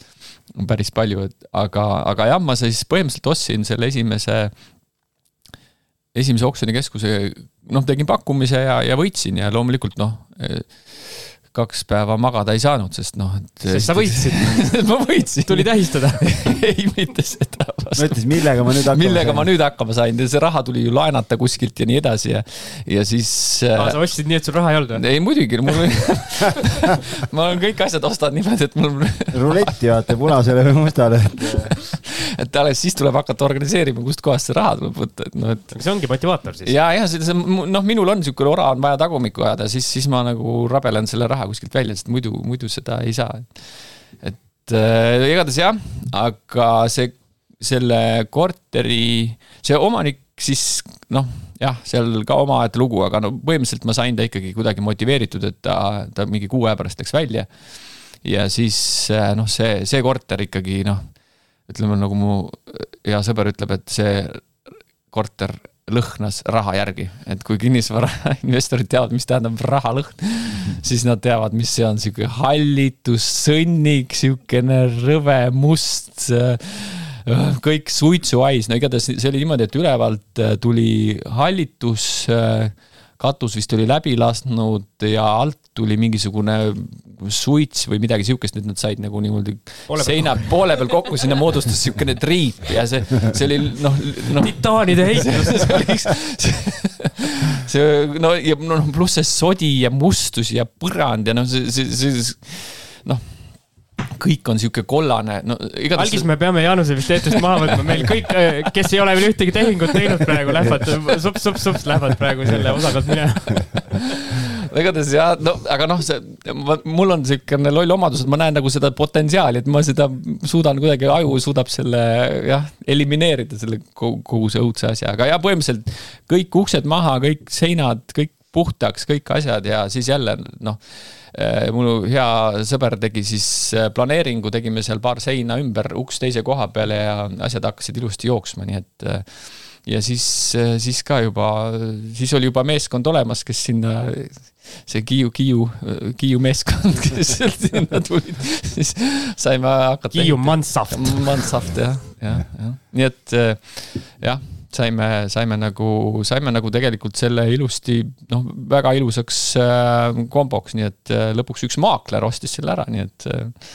päris palju, et aga, aga jah, ma siis põhimõtteliselt ostsin selle esimese esimese oksjonikeskuse noh, tegin pakkumise ja, ja võitsin ja loomulikult noh, 呃 kaks päeva magada ei saanud, sest noh, et.
sest sa võitsid
ma võitsin.
tuli tähistada
ei, mitte seda.
ma ütlesin, millega ma nüüd hakkama
millega sain. ma nüüd hakkama sain ja see raha tuli ju laenata kuskilt ja nii edasi ja, ja siis
ah,. sa ostsid nii, et sul raha ei olnud
või? ei muidugi, mul ma kõik asjad ostan niimoodi, et mul
ruletti vaata punasele või mustale
et alles siis tuleb hakata organiseerima, kustkohast see raha tuleb võtta, et noh, et.
see ongi motivaator siis.
ja, ja see, see noh, minul on niisugune ora on vaja tagumikku ajada, siis, siis ma nagu rabelen selle raha kuskilt välja, sest muidu, muidu seda ei saa. et äh, igatahes jah, aga see, selle korteri, see omanik siis noh, jah, seal ka omaette lugu, aga no põhimõtteliselt ma sain ta ikkagi kuidagi motiveeritud, et ta, ta mingi kuu aja pärast läks välja. ja siis äh, noh, see, see korter ikkagi noh, ütleme nagu mu hea sõber ütleb, et see korter lõhnas raha järgi, et kui kinnisvarainvestorid teavad, mis tähendab rahalõhn, siis nad teavad, mis see on, sihuke hallitus, sõnnik, sihukene rõve, must, äh, kõik suitsuhais, no igatahes see oli niimoodi, et ülevalt äh, tuli hallitus, äh, katus vist oli läbi lasknud ja alt tuli mingisugune suits või midagi sihukest, et nad said nagu niimoodi seina poole peal kokku, sinna moodustus sihukene triip ja see, see oli noh no,.
titaanide heitlus
see see no ja noh, pluss see sodi ja mustus ja põrand ja noh, see, see, see noh kõik on sihuke kollane, no
igatahes. algis, me peame Jaanuse vist eetrist maha võtma, meil kõik, kes ei ole veel ühtegi tehingut teinud praegu, lähevad sups-sups-sups lähevad praegu selle osa pealt minema
igatahes jah, no aga noh, see, mul on siukene loll omadus, et ma näen nagu seda potentsiaali, et ma seda suudan kuidagi, aju suudab selle jah, elimineerida selle kogu, kogu see õudse asja, aga jah, põhimõtteliselt kõik uksed maha, kõik seinad, kõik puhtaks, kõik asjad ja siis jälle noh eh, mul hea sõber tegi siis eh, planeeringu, tegime seal paar seina ümber, uks teise koha peale ja asjad hakkasid ilusti jooksma, nii et eh, ja siis, siis ka juba, siis oli juba meeskond olemas, kes sinna, see Kiiu, Kiiu, Kiiu meeskond, kes sealt sinna tulid, siis saime hakata.
Kiiu Mansaft.
Mansaft jah, jah, jah, nii et jah saime, saime nagu, saime nagu tegelikult selle ilusti, noh, väga ilusaks äh, komboks, nii et äh, lõpuks üks maakler ostis selle ära, nii et äh,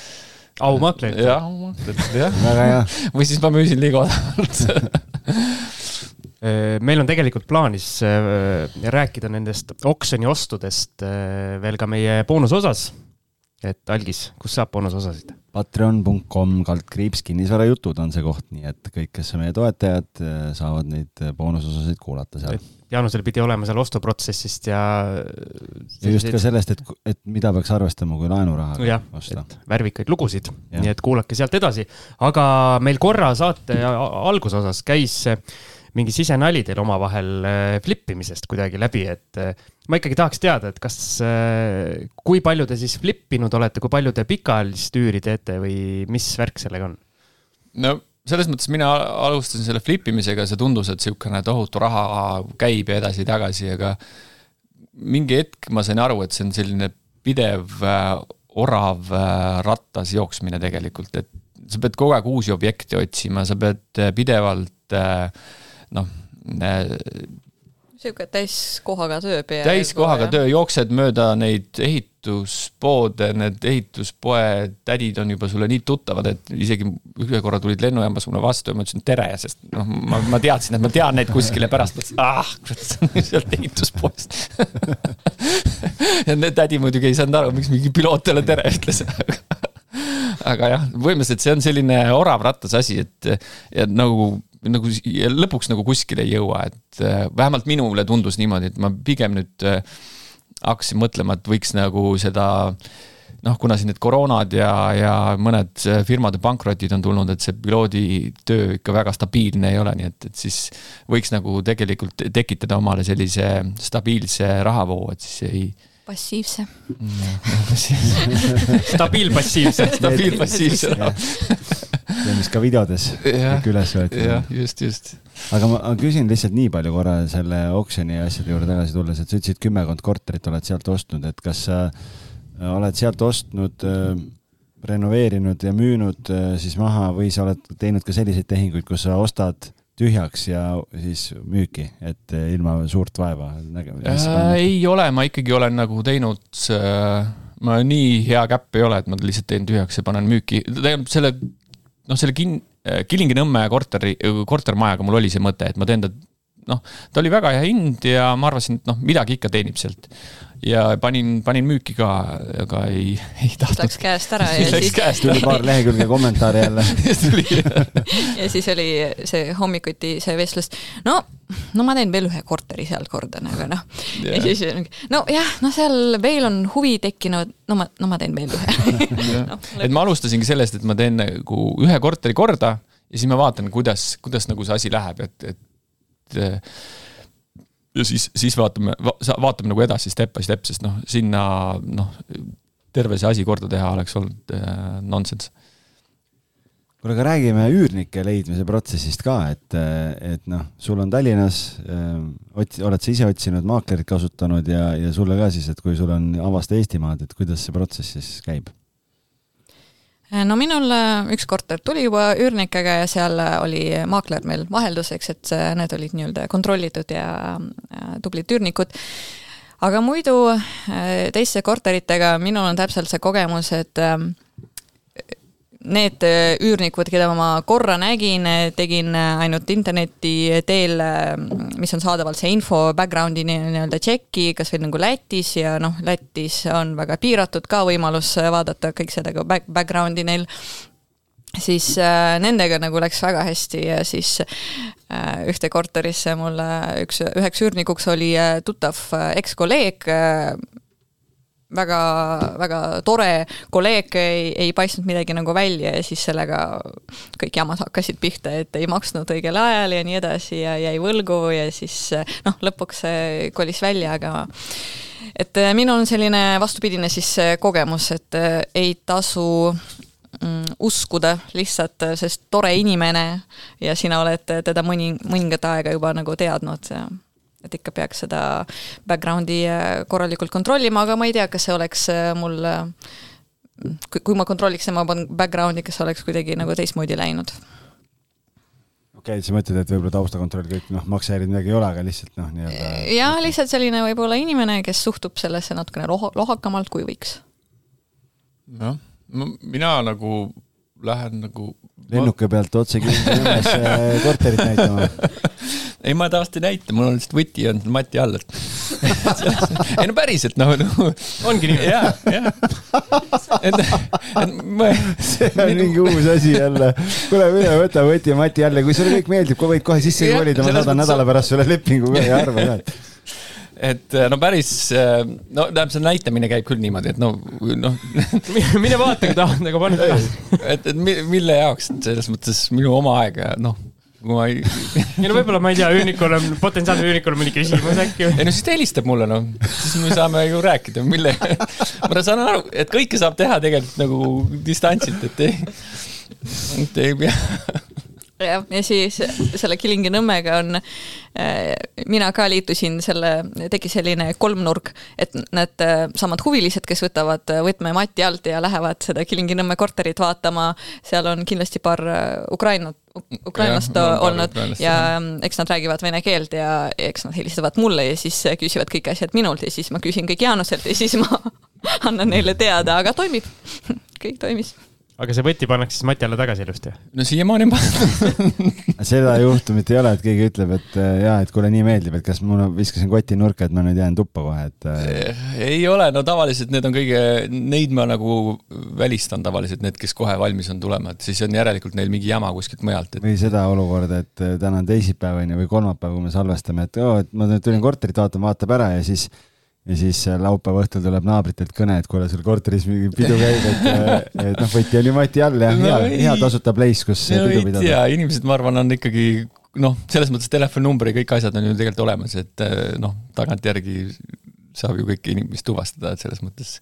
aumaakler.
jah, aumaakler, jah.
väga hea.
või siis ma müüsin liiga odavalt
Äh, meil on tegelikult plaanis äh, rääkida nendest oksjoniostudest äh, veel ka meie boonusosas. et Algis, kus saab boonusosasid?
Patreon.com kaldkriips kinnisvarajutud on see koht, nii et kõik, kes on meie toetajad, saavad neid boonusosasid kuulata seal.
Jaanusel pidi olema seal ostuprotsessist ja.
ja just ka sellest, et, et mida peaks arvestama, kui laenurahaga
osta. värvikaid lugusid, nii et kuulake sealt edasi. aga meil korra saate algusosas käis mingi sisenali teil omavahel flippimisest kuidagi läbi, et ma ikkagi tahaks teada, et kas, äh, kui palju te siis flippinud olete, kui palju te pikaajalist üüri teete või mis värk sellega on?
no selles mõttes mina alustasin selle flip imisega, see tundus, et niisugune tohutu raha käib ja edasi-tagasi, aga mingi hetk ma sain aru, et see on selline pidev orav rattas jooksmine tegelikult, et sa pead kogu aeg uusi objekte otsima, sa pead pidevalt äh, noh
niisugune täiskohaga töö.
täiskohaga töö, jooksed mööda neid ehituspoode, need ehituspoe tädid on juba sulle nii tuttavad, et isegi ühe korra tulid lennujaamas mulle vastu ja ma ütlesin tere, sest noh, ma, ma teadsin, et ma tean neid kuskile pärast, mõtlesin, ah, kurat, see on sealt ehituspoest. Ja need tädi muidugi ei saanud aru, miks mingi piloot talle tere! ütles aga jah, põhimõtteliselt see on selline orav rattas asi, et ja nagu nagu lõpuks nagu kuskile ei jõua, et äh, vähemalt minule tundus niimoodi, et ma pigem nüüd äh, hakkasin mõtlema, et võiks nagu seda noh, kuna siin need koroonad ja, ja mõned äh, firmade pankrotid on tulnud, et see piloodi töö ikka väga stabiilne ei ole, nii et, et siis võiks nagu tegelikult tekitada omale sellise stabiilse rahavoo, et siis ei
passiivse.
Stabiilpassiivse.
Stabiilpassiivse
see, mis ka videodes kõik üles võeti.
jah, just, just.
aga ma, küsin lihtsalt nii palju korra selle oksjoni asjade juurde tagasi tulles, et sa ütlesid kümmekond korterit oled sealt ostnud, et kas sa äh, oled sealt ostnud äh, renoveerinud ja müünud äh, siis maha või sa oled teinud ka selliseid tehinguid, kus sa ostad tühjaks ja siis müüki, et ilma suurt vaeva
nägema äh,? ei ole, ma ikkagi olen nagu teinud äh, ma nii hea käpp ei ole, et ma lihtsalt teen tühjaks ja panen müüki, tähendab selle, noh, selle kin-, Kilingi-Nõmme korteri, kortermajaga mul oli see mõte, et ma teen ta noh, ta oli väga hea hind ja ma arvasin, et noh, midagi ikka teenib sealt. ja panin, panin müüki ka, aga ei, ei tahtnud.
Läks käest ära ja siis
tuli paar lehekülge kommentaare jälle.
ja siis oli see hommikuti see vestlus, no, no ma teen veel ühe korteri seal korda nagu noh. ja
Jah.
siis nojah, no seal veel on huvi tekkinud, no ma, no ma teen veel ühe no,.
et ma alustasingi sellest, et ma teen nagu ühe korteri korda ja siis ma vaatan, kuidas, kuidas nagu see asi läheb, et, et. ja siis, siis vaatame va,, vaatame nagu edasi step by step, sest noh, sinna noh, terve see asi korda teha oleks olnud äh, nonsense.
kuule, aga räägime üürnike leidmise protsessist ka, et, et noh, sul on Tallinnas, otsi-, oled sa ise otsinud maaklerit kasutanud ja, ja sulle ka siis, et kui sul on avasta Eestimaad, et kuidas see protsess siis käib?
no minul äh, üks korter tuli juba üürnikega ja seal äh, oli maakler meil vahelduseks, et äh, need olid nii-öelda kontrollitud ja äh, tublid üürnikud. aga muidu äh, teiste korteritega minul on täpselt see kogemus, et need äh, üürnikud, keda ma korra nägin, tegin äh, ainult interneti teel, mis on saadaval see info background'i nii- nii-öelda tšeki, kas või nagu Lätis ja noh, Lätis on väga piiratud ka võimalus äh, vaadata kõik seda ka back, background'i neil. Siis äh, nendega nagu läks väga hästi ja siis äh, ühte korterisse mulle üks, üheks üürnikuks oli äh, tuttav äh, ekskolleeg äh, väga, väga tore kolleeg ei, ei paistnud midagi nagu välja ja siis sellega kõik jamad hakkasid pihta, et ei maksnud õigel ajal ja nii edasi ja jäi võlgu ja siis noh, lõpuks kolis välja, aga et äh, minul on selline vastupidine siis äh, kogemus, et äh, ei tasu mm, uskuda lihtsalt, sest tore inimene ja sina oled teda mõni, mõningat aega juba nagu teadnud ja et ikka peaks seda background'i äh, korralikult kontrollima, aga ma ei tea, kas see oleks äh, mul, kui, kui ma kontrolliks tema background'i, kas see oleks kuidagi nagu teistmoodi läinud.
okei okay,, sa mõtled, et võib-olla taustakontroll kõik noh, maksehäirid midagi ei ole, aga lihtsalt noh, nii-öelda.
jah, lihtsalt selline võib-olla inimene, kes suhtub sellesse natukene loho-, lohakamalt, kui võiks.
jah, mina nagu lähen nagu.
lennuki pealt otse Kilingi-Nõmmesse korterit näitama.
ei, ma tavaliselt ei näita, mul on lihtsalt võti on mati all, et. ei no päriselt noh, noh.
ongi nii.
ja, ja. et, et ma.
see on mingi uus asi jälle. kuule, mine võta võti Mati jälle, kui sulle kõik meeldib, võid kohe sisse kolida, ma saadan nädala pärast sulle lepingu ka ja arva ka, et
et no päris, no tähendab, see näitamine käib küll niimoodi, et no, noh,
mine vaata, kui tahad, aga pane üles.
et, et mi- mille jaoks, selles mõttes minu oma aeg ja noh, kui ma ei,
ei no võib-olla ma ei tea, üürnikul on, potentsiaalsel üürnikul on mõni küsimus äkki või?
ei no siis ta helistab mulle noh, siis me saame ju rääkida, mille, ma saan aru, et kõike saab teha tegelikult nagu distantsilt, et ei, et ei pea.
jah, ja siis selle Kilingi-Nõmmega on äh,, mina ka liitusin selle, tegi selline kolmnurk, et need äh, samad huvilised, kes võtavad äh, võtme mati alt ja lähevad seda Kilingi-Nõmme korterit vaatama, seal on kindlasti paar äh, Ukrainat, ukrainlast
paar
olnud
ukrainlast,
ja eks nad räägivad vene keelt ja eks nad helistavad mulle ja siis äh, küsivad kõik asjad minult ja siis ma küsin kõik Jaanuselt ja siis ma annan neile teada, aga toimib, kõik toimis
aga see võti pannakse siis mati alla tagasi ilusti.
no siiamaani on pandud.
seda juhtumit ei ole, et keegi ütleb, et äh, jaa, et kuule, nii meeldib, et kas ma viskasin koti nurka, et ma nüüd jään tuppa kohe, et äh,
ei ole, no tavaliselt need on kõige, neid ma nagu välistan tavaliselt, need, kes kohe valmis on tulema, et siis on järelikult neil mingi jama kuskilt mujalt, et
või seda olukorda, et äh, täna on teisipäev on ju või kolmapäev, kui me salvestame, et oo, et ma nüüd tulin korterit vaatama, vaatab ära ja siis ja siis äh, laupäeva õhtul tuleb naabritelt kõne, et kuule, sul korteris mingi pidu käib, et, et noh, võti ju mati all ja
No
hea, hea tasuta place, kus
no
pidu pidada.
tea, inimesed, ma arvan, on ikkagi noh, selles mõttes telefoninumber ja kõik asjad on ju tegelikult olemas, et eh, noh, tagantjärgi saab ju kõiki inimesi tuvastada, et selles mõttes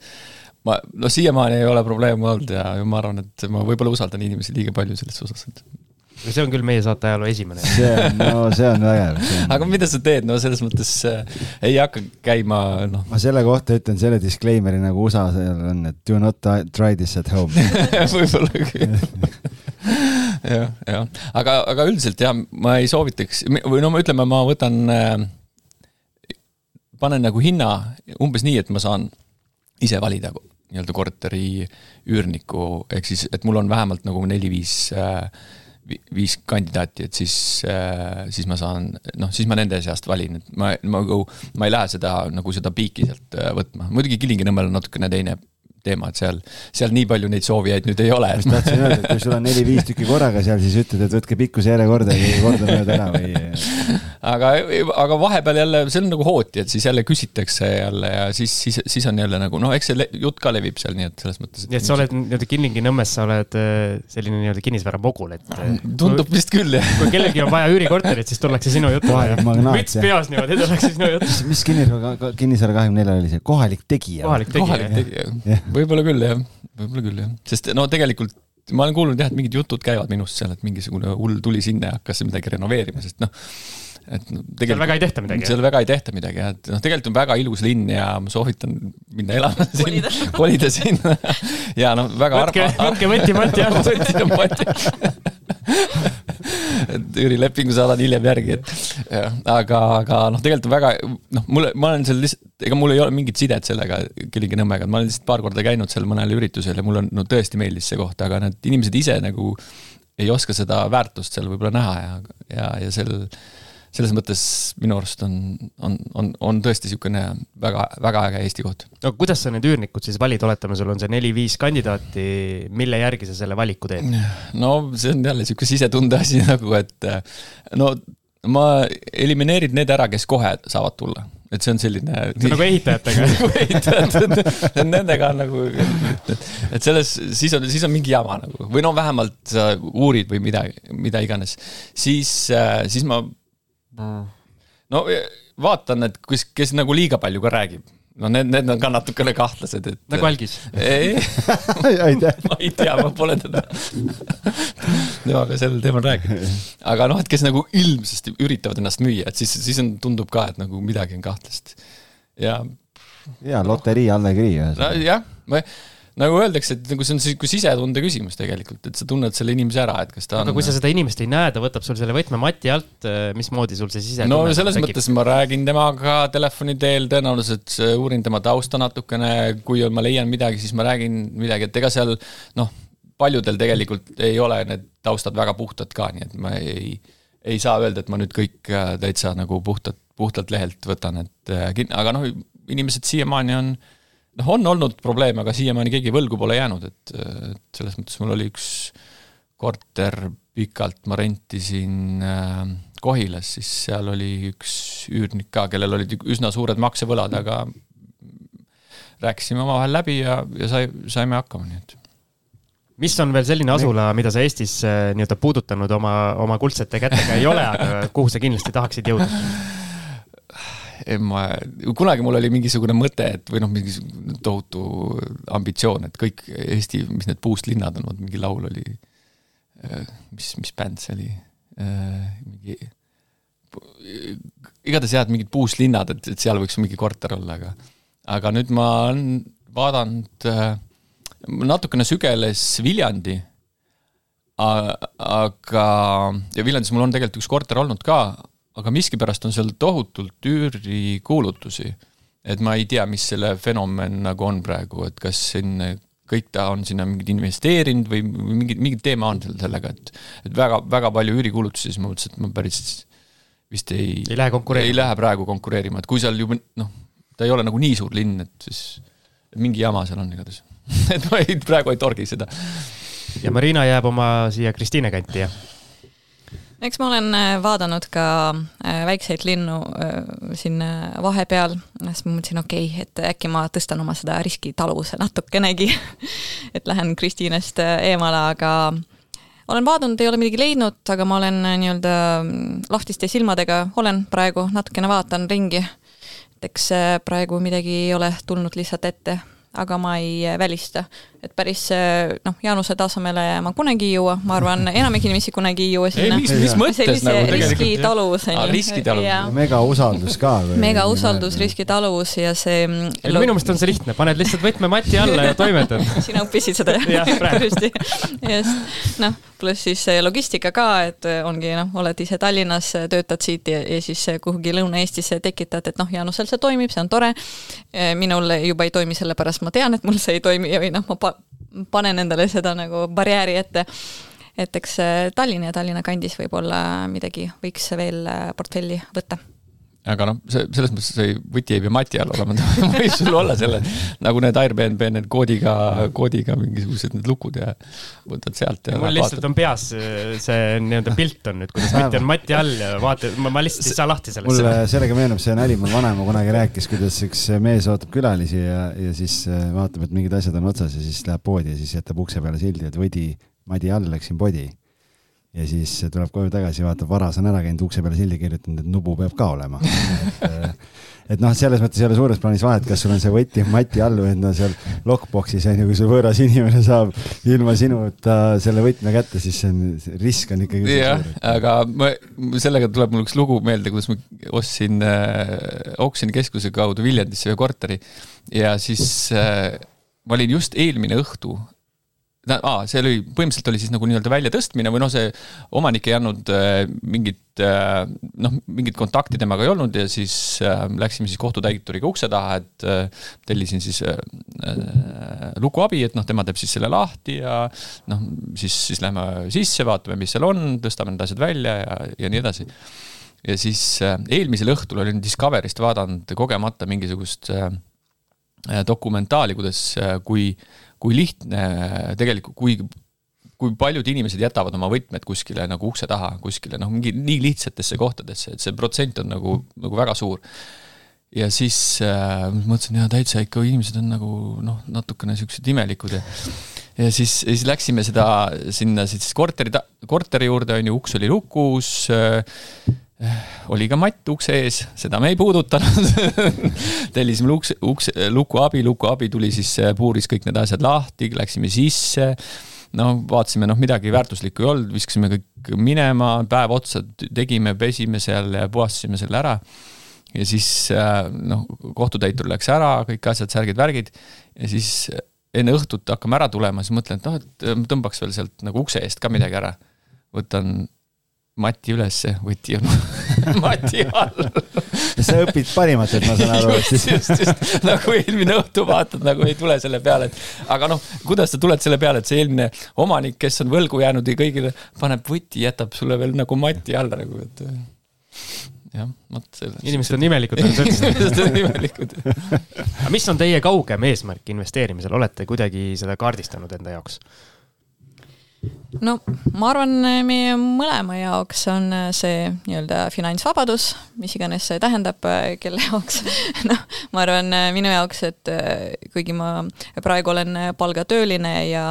ma, no siiamaani ei ole probleeme olnud ja, ja ma arvan, et ma võib-olla usaldan inimesi liiga palju selles osas, et
see on küll meie saate ajaloo esimene.
see on, no see on vägev.
aga mida sa teed, no selles mõttes äh, ei hakka käima, noh,
ma selle kohta ütlen selle disclaimer'i nagu USA seal on, et do not try this at home.
võib-olla küll. jah, jah, aga, aga üldiselt jah, ma ei soovitaks või no ma ütleme, ma võtan äh,, panen nagu hinna umbes nii, et ma saan ise valida nii-öelda korteri üürniku, ehk siis, et mul on vähemalt nagu neli-viis äh, viis kandidaati, et siis, äh, siis ma saan, noh, siis ma nende seast valin, et ma, ma nagu, ma ei lähe seda nagu seda piiki sealt äh, võtma, muidugi Kilingi-Nõmmel on natukene teine teema, et seal, seal nii palju neid soovijaid nüüd ei ole.
ma just tahtsin öelda, et kui sul on neli-viis tükki korraga seal, siis ütled, et võtke pikkuse järjekorda ja korda mööda ära või?
aga, aga vahepeal jälle, see on nagu hooti, et siis jälle küsitakse jälle ja siis, siis, siis on jälle nagu noh, eks see jutt ka levib seal, nii et selles mõttes.
nii et sa oled nii-öelda Kilingi-Nõmmes, sa oled äh, selline nii-öelda kinnisvaramogul, et.
Äh, tundub vist küll, jah.
kui kellelgi on vaja üürikorterit, siis tullakse sinu juttu. müts peas niimoodi, tullakse sinu juttu.
mis kinnisvara, kinnisvara kahekümne neljal oli see, kohalik tegija?
kohalik tegija,
võib-olla küll jah, võib-olla küll jah, sest no tegelikult ma olen kuulnud jah, et mingid jutud käivad minust seal, et mingisugune hull tuli sinna ja hakkas midagi renoveerima, sest noh, et no
tegelikult seal väga ei tehta midagi.
seal väga ei tehta midagi jah, et noh, tegelikult on väga ilus linn ja ma soovitan minna elama sinna, kolida. Sinna ja noh, väga
võtke, võtke võti-mati alla.
võti-mati et üürilepingu saadan hiljem järgi, et jah, aga, aga noh, tegelikult on väga, noh, mulle, ma olen seal lihtsalt, ega mul ei ole mingit sidet sellega Kilingi-Nõmmega, ma olen lihtsalt paar korda käinud seal mõnel üritusel ja mulle no tõesti meeldis see koht, aga need inimesed ise nagu ei oska seda väärtust seal võib-olla näha ja, ja, ja sel selles mõttes minu arust on, on, on, on tõesti niisugune väga, väga äge Eesti koht.
no kuidas sa need üürnikud siis valid, oletame, sul on see neli-viis kandidaati, mille järgi sa selle valiku teed?
no see on jälle niisugune sisetunde asi nagu, et no ma elimineerin need ära, kes kohe saavad tulla et see on selline.
see on nagu ehitajatega
nagu ehitajad, nendega on nagu, et selles, siis on, siis on mingi jama nagu või no vähemalt sa uurid või midagi, mida iganes. siis, siis ma no vaatan, et kes, kes nagu liiga palju ka räägib no need, need on ka natukene kahtlased, et.
nagu algis?
ei ma ei tea, ma pole teda temaga sel teemal rääkinud. aga noh, et kes nagu ilmsesti üritavad ennast müüa, et siis, siis on, tundub ka, et nagu midagi on kahtlast. ja.
ja loterii allekiri.
jah, ma nagu öeldakse, et nagu see on sihuke sisetunde küsimus tegelikult, et sa tunned selle inimese ära, et kas ta
aga
on.
kui sa seda inimest ei näe, ta võtab sul selle võtme mati alt, äh, mismoodi sul see sisetunne
no selles tekib? mõttes ma räägin temaga telefoni teel, tõenäoliselt uurin tema tausta natukene, kui ma leian midagi, siis ma räägin midagi, et ega seal noh, paljudel tegelikult ei ole need taustad väga puhtad ka, nii et ma ei, ei saa öelda, et ma nüüd kõik äh, täitsa nagu puhtalt, puhtalt lehelt võtan, et äh, aga noh, inimesed siiamaani on noh, on olnud probleeme, aga siiamaani keegi võlgu pole jäänud, et, et selles mõttes mul oli üks korter pikalt, ma rentisin äh, Kohilas, siis seal oli üks üürnik ka, kellel olid üsna suured maksevõlad, aga rääkisime omavahel läbi ja, ja sai, saime hakkama, nii et
mis on veel selline asula, mida sa Eestis äh, nii-öelda puudutanud oma, oma kuldsete kätega ei ole, aga kuhu sa kindlasti tahaksid jõuda?
ma, kunagi mul oli mingisugune mõte, et või noh, mingisugune tohutu ambitsioon, et kõik Eesti, mis need puust linnad on, vot mingi laul oli, äh, mis, mis bänd see oli, äh, mingi, igatahes jah, et mingid puust linnad, et, et seal võiks mingi korter olla, aga aga nüüd ma olen vaadanud, äh, natukene sügeles Viljandi, aga, ja Viljandis mul on tegelikult üks korter olnud ka, aga miskipärast on seal tohutult üürikuulutusi. et ma ei tea, mis selle fenomen nagu on praegu, et kas siin kõik ta on sinna mingid investeerinud või mingi, mingi teema on seal sellega, et et väga, väga palju üürikuulutusi, siis ma mõtlesin, et ma päris vist ei
ei lähe konkureerima?
ei lähe praegu konkureerima, et kui seal juba noh, ta ei ole nagu nii suur linn, et siis mingi jama seal on igatahes et ma ei, praegu ei torgi seda.
ja Marina jääb oma siia Kristiine kanti, jah?
Eks ma olen äh, vaadanud ka äh, väikseid linnu äh, siin vahepeal, siis ma mõtlesin, okei okay,, et äkki ma tõstan oma seda riskitaluvuse natukenegi. Et lähen Kristiinest eemale, aga olen vaadanud, ei ole midagi leidnud, aga ma olen nii-öelda mm, lahtiste silmadega, olen praegu natukene vaatan ringi. et eks praegu midagi ei ole tulnud lihtsalt ette, aga ma ei välista, et päris äh, noh, Jaanuse tasemele ma kunagi ei jõua, ma arvan, enamik inimesi kunagi ei jõua sinna.
mis, mis mõttes nagu
tegelikult? riskitaluvuseni.
riskitaluvus.
mega usaldus ka.
mega usaldus, riskitaluvus ja see.
minu meelest on see lihtne, paned lihtsalt võtme mati alla ja toimetad
sina õppisid seda jah? just, just, noh, pluss siis logistika ka, et ongi noh, oled ise Tallinnas, töötad siit ja, ja siis kuhugi Lõuna-Eestisse tekitad, et noh, Jaanusel see toimib, see on tore. minul juba ei toimi, sellepärast ma tean, et mul see ei toimi või noh, ma panen endale seda nagu barjääri ette. et eks Tallinn ja Tallinna kandis võib-olla midagi võiks veel äh, portfelli võtta
aga noh, see selles mõttes see võti ei pea mati all olema, ta võib sul olla selle nagu need Airbnb need koodiga, koodiga mingisugused need lukud ja võtad sealt ja.
mul lihtsalt vaatad. on peas see nii-öelda pilt on nüüd, kuidas võti on mati all ja vaata, ma, ma lihtsalt ei saa lahti sellest.
mulle sellega meenub see nali, mul vanaema kunagi rääkis, kuidas üks mees ootab külalisi ja, ja siis äh, vaatab, et mingid asjad on otsas ja siis läheb poodi ja siis jätab ukse peale sildi, et võdi, madi all läksin podi ja siis tuleb koju tagasi, vaatab, varas on ära käinud, ukse peale sildi kirjutanud, et nubu peab ka olema. et, et noh, selles mõttes ei ole suures plaanis vahet, kas sul on see võti mati all või no seal lockbox'is on ju, kui sul võõras inimene saab ilma sinuta selle võtme kätte, siis see on, risk on ikkagi.
jah, aga ma, sellega tuleb mul üks lugu meelde, kuidas ma ostsin äh, oksjonikeskuse kaudu Viljandisse ühe korteri ja siis äh, ma olin just eelmine õhtu aa, see oli, põhimõtteliselt oli siis nagu nii-öelda väljatõstmine või noh, see omanik ei andnud äh, mingit äh, noh, mingit kontakti temaga ei olnud ja siis äh, läksime siis kohtutäituriga ukse taha, et äh, tellisin siis äh, äh, lukuabi, et noh, tema teeb siis selle lahti ja noh, siis, siis lähme sisse, vaatame, mis seal on, tõstame need asjad välja ja, ja nii edasi. ja siis äh, eelmisel õhtul olin Discoverist vaadanud kogemata mingisugust äh, dokumentaali, kuidas äh,, kui äh, kui lihtne tegelikult, kui, kui paljud inimesed jätavad oma võtmed kuskile nagu ukse taha, kuskile noh, mingi nii lihtsatesse kohtadesse, et see protsent on nagu, nagu väga suur. ja siis äh, mõtlesin, jaa, täitsa ikka inimesed on nagu noh, natukene siuksed imelikud ja ja siis, siis läksime seda sinna siis korteri, korteri juurde on ju, uks oli lukus äh, oli ka matt ukse ees, seda me ei puudutanud tellisime ukse, ukse, luku abi, luku abi tuli siis, puuris kõik need asjad lahti, läksime sisse. no vaatasime, noh, midagi väärtuslikku ei olnud, viskasime kõik minema, päev otsa tegime, pesime seal ja puhastasime selle ära. ja siis noh, kohtutäitur läks ära, kõik asjad, särgid, värgid ja siis enne õhtut hakkame ära tulema, siis mõtlen, et noh, et tõmbaks veel sealt nagu ukse eest ka midagi ära. võtan mati ülesse, võti on mati all
sa õpid parimatelt, ma saan aru.
just, just, just nagu eelmine õhtu vaatad, nagu ei tule selle peale, et aga noh, kuidas sa tuled selle peale, et see eelmine omanik, kes on võlgu jäänud ja kõigile paneb võti, jätab sulle veel nagu mati alla nagu, et jah, vot selles.
inimesed on imelikud, nagu
inimesed on imelikud
aga mis on teie kaugem eesmärk investeerimisel, olete kuidagi seda kaardistanud enda jaoks?
No ma arvan, meie mõlema jaoks on see nii-öelda finantsvabadus, mis iganes see tähendab, kelle jaoks noh, ma arvan minu jaoks, et kuigi ma praegu olen palgatööline ja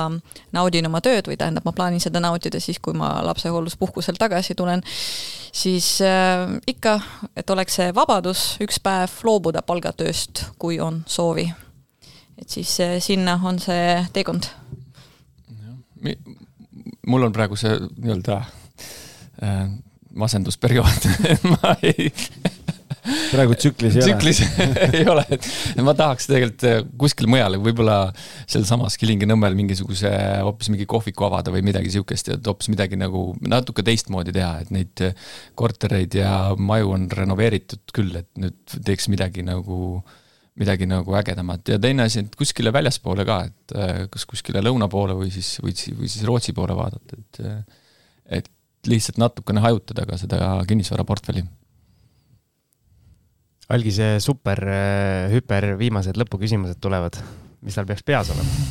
naudin oma tööd või tähendab, ma plaanin seda nautida siis, kui ma lapsehoolduspuhkuselt tagasi tulen, siis äh, ikka, et oleks see vabadus üks päev loobuda palgatööst, kui on soovi. et siis äh, sinna on see teekond
mul on praegu see nii-öelda äh, masendusperiood. Ma ei
praegu tsüklis ei
tsüklis ei ole, et ma tahaks tegelikult äh, kuskil mujal, võib-olla sealsamas Kilingi-Nõmmel mingisuguse hoopis mingi kohviku avada või midagi siukest ja hoopis midagi nagu natuke teistmoodi teha, et neid kortereid ja maju on renoveeritud küll, et nüüd teeks midagi nagu äh, midagi nagu ägedamat ja teine asi, et kuskile väljaspoole ka, et äh, kas kuskile lõuna poole või siis, või siis, või siis Rootsi poole vaadata, et äh, et lihtsalt natukene hajutada ka seda kinnisvaraportfelli.
Algi, see super äh, hüper viimased lõpuküsimused tulevad, mis tal peaks peas olema?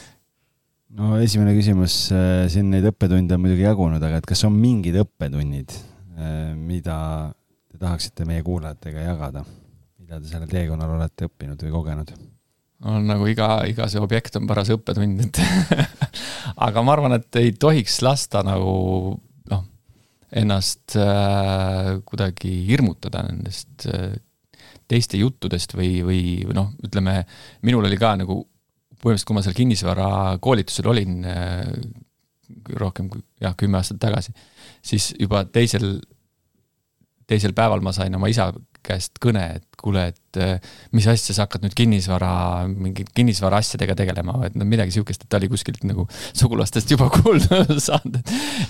no esimene küsimus, siin neid õppetunde on muidugi jagunud, aga et kas on mingid õppetunnid, mida te tahaksite meie kuulajatega jagada? Mida te sellel teekonnal olete õppinud või kogenud?
on nagu iga, iga see objekt on paras õppetund, et aga ma arvan, et ei tohiks lasta nagu noh, ennast äh, kuidagi hirmutada nendest äh, teiste juttudest või, või noh, ütleme, minul oli ka nagu põhimõtteliselt, kui ma seal kinnisvarakoolitusel olin rohkem kui jah, kümme aastat tagasi, siis juba teisel, teisel päeval ma sain oma isa käest kõne, et kuule, et äh, mis asja sa hakkad nüüd kinnisvara, mingi kinnisvara asjadega tegelema, et no midagi sihukest, et ta oli kuskilt nagu sugulastest juba kuulda saanud.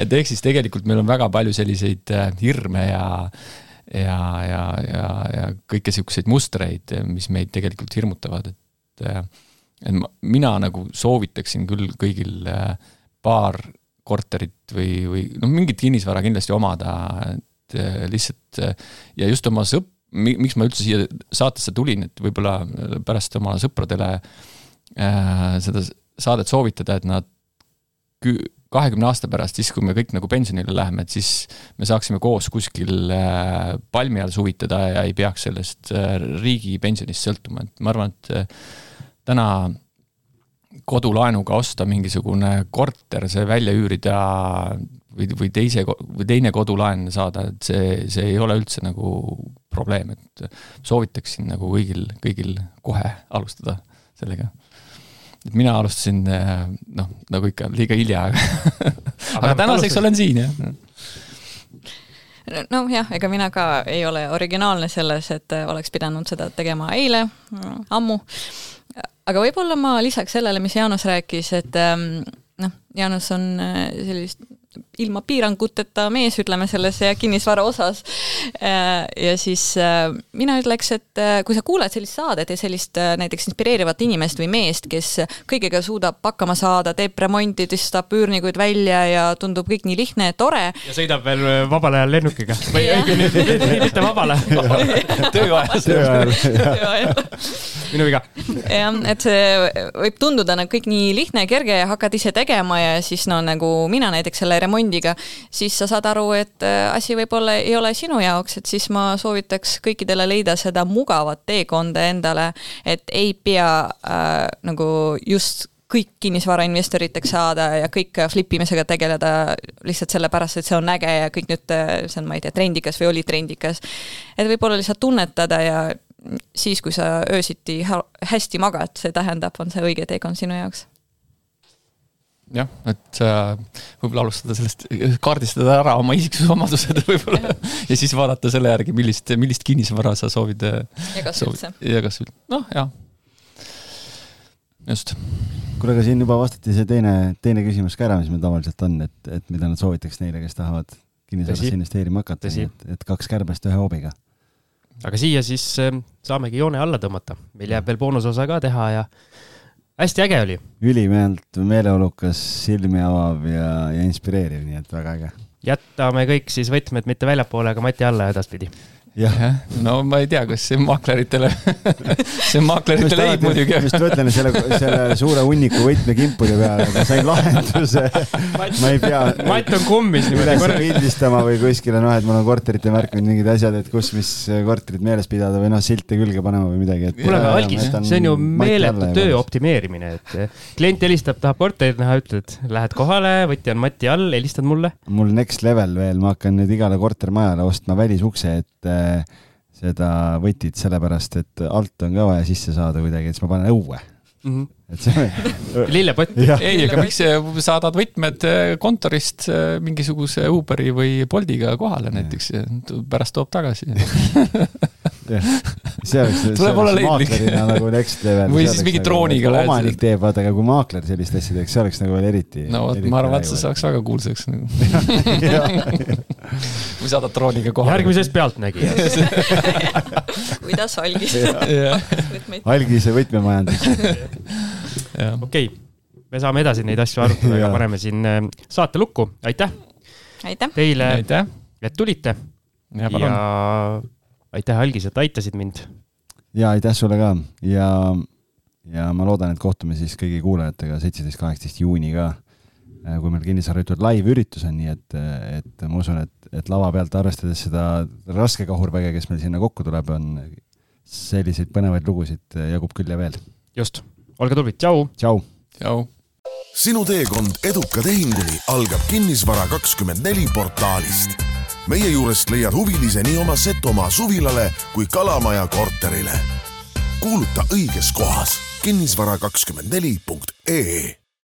et ehk siis tegelikult meil on väga palju selliseid äh, hirme ja, ja, ja, ja, ja kõike sihukeseid mustreid, mis meid tegelikult hirmutavad, et, äh, et ma, mina nagu soovitaksin küll kõigil paar korterit või, või noh, mingit kinnisvara kindlasti omada, et lihtsalt ja just oma sõp-, miks ma üldse siia saatesse tulin, et võib-olla pärast oma sõpradele äh, seda saadet soovitada, et nad kahekümne aasta pärast, siis kui me kõik nagu pensionile läheme, et siis me saaksime koos kuskil äh, palmi all suvitada ja ei peaks sellest äh, riigi pensionist sõltuma, et ma arvan, et äh, täna kodulaenuga osta mingisugune korter, see välja üürida või, või teise, või teine kodulaen saada, et see, see ei ole üldse nagu probleem, et soovitaksin nagu kõigil, kõigil kohe alustada sellega. et mina alustasin noh, nagu ikka liiga hilja, aga, aga tänaseks olen siin, jah
noh jah, ega mina ka ei ole originaalne selles, et oleks pidanud seda tegema eile, ammu. aga võib-olla ma lisaks sellele, mis Jaanus rääkis, et noh, Jaanus on sellist ilma piiranguteta mees, ütleme selles kinnisvara osas. Äh, ja siis äh, mina ütleks, et äh, kui sa kuuled sellist saadet ja sellist näiteks inspireerivat inimest või meest, kes kõigega suudab hakkama saada, teeb remonti, tõstab üürnikuid välja ja tundub kõik nii lihtne ja tore.
ja sõidab veel vabal ajal lennukiga või õigemini mitte vabal ajal.
tööajal.
tööajal.
minu viga.
jah, et see võib tunduda nagu kõik nii lihtne ja kerge ja hakkad ise tegema ja siis no nagu mina näiteks selle remondiga, siis sa saad aru, et äh, asi võib-olla ei ole sinu jaoks, et siis ma soovitaks kõikidele leida seda mugavat teekonda endale, et ei pea äh, nagu just kõik kinnisvarainvestoriteks saada ja kõik flip imisega tegeleda lihtsalt sellepärast, et see on äge ja kõik nüüd, äh, see on, ma ei tea, trendikas või oli trendikas. et võib-olla lihtsalt tunnetada ja siis, kui sa öösiti hästi magad, see tähendab, on see õige teekond sinu jaoks
jah, et äh, võib-olla alustada sellest, kaardistada ära oma isiksusomadused võib-olla ja siis vaadata selle järgi, millist, millist kinnisvara sa soovid.
Äh, ja kas üldse.
ja kas noh, jah. just.
kuule, aga siin juba vastati see teine, teine küsimus ka ära, mis meil tavaliselt on, et, et mida nad soovitaks neile, kes tahavad kinnisvarasse investeerima hakata, et, et kaks kärbest ühe hoobiga.
aga siia siis äh, saamegi joone alla tõmmata, meil jääb veel boonusosa ka teha ja hästi äge oli.
ülimeelt meeleolukas, silmi avav ja, ja inspireeriv, nii et väga äge.
jätame kõik siis võtmed mitte väljapoole, aga mati alla edaspidi
jah, no ma ei tea, kas see maakleritele see on maaklerite leib muidugi.
just mõtlen selle, selle suure hunniku võtmekimpude peale, ma sain lahenduse. ma ei pea.
matt on kummis
niimoodi. üles pildistama või kuskile noh, et mul on korterite märk või mingid asjad, et kus, mis korterit meeles pidada või noh, silte külge panema või midagi.
kuule, aga algis, see on ju meeletu töö optimeerimine, et eh, klient helistab, tahab korterit näha, ütled, lähed kohale, võti on mati all, helistad mulle.
mul next level veel, ma hakkan nüüd igale kortermajale ostma välisukse, et seda võtit sellepärast, et alt on ka vaja sisse saada kuidagi, et siis ma panen õue
mm. -hmm.
et see
lillepott.
ei, aga miks saadad võtmed äh, kontorist äh, mingisuguse Uberi või Boltiga kohale näiteks ja pärast toob tagasi
see oleks, see oleks maaklerina nagu next level.
või siis mingi
nagu,
drooniga
lähed. omanik teeb, vaata, aga kui maakler sellist asja teeks, see oleks nagu veel eriti.
no vot, ma arvan, et see saaks väga kuulsaks nagu. või saadad drooniga kohale.
järgmises Pealtnägijas
kuidas algis
algise võtmemajandus.
okei, me saame edasi neid asju arutada, aga paneme siin äh, saate lukku, aitäh.
aitäh.
Teile,
et
tulite.
ja,
ja aitäh, Algis, et aitasid mind.
ja aitäh sulle ka ja, ja ma loodan, et kohtume siis kõigi kuulajatega seitseteist, kaheksateist juuni ka, kui meil Kinnisvara Ütud live-üritus on, nii et, et ma usun, et, et lava pealt arvestades seda raske kahurväge, kes meil sinna kokku tuleb, on selliseid põnevaid lugusid jagub küll ja veel.
just, olge tublid, tšau.
tšau.
tšau.
sinu teekond eduka tehinguni algab Kinnisvara kakskümmend neli portaalist meie juurest leiad huvilise nii oma Setomaa suvilale kui Kalamaja korterile. kuuluta õiges kohas kinnisvara24.ee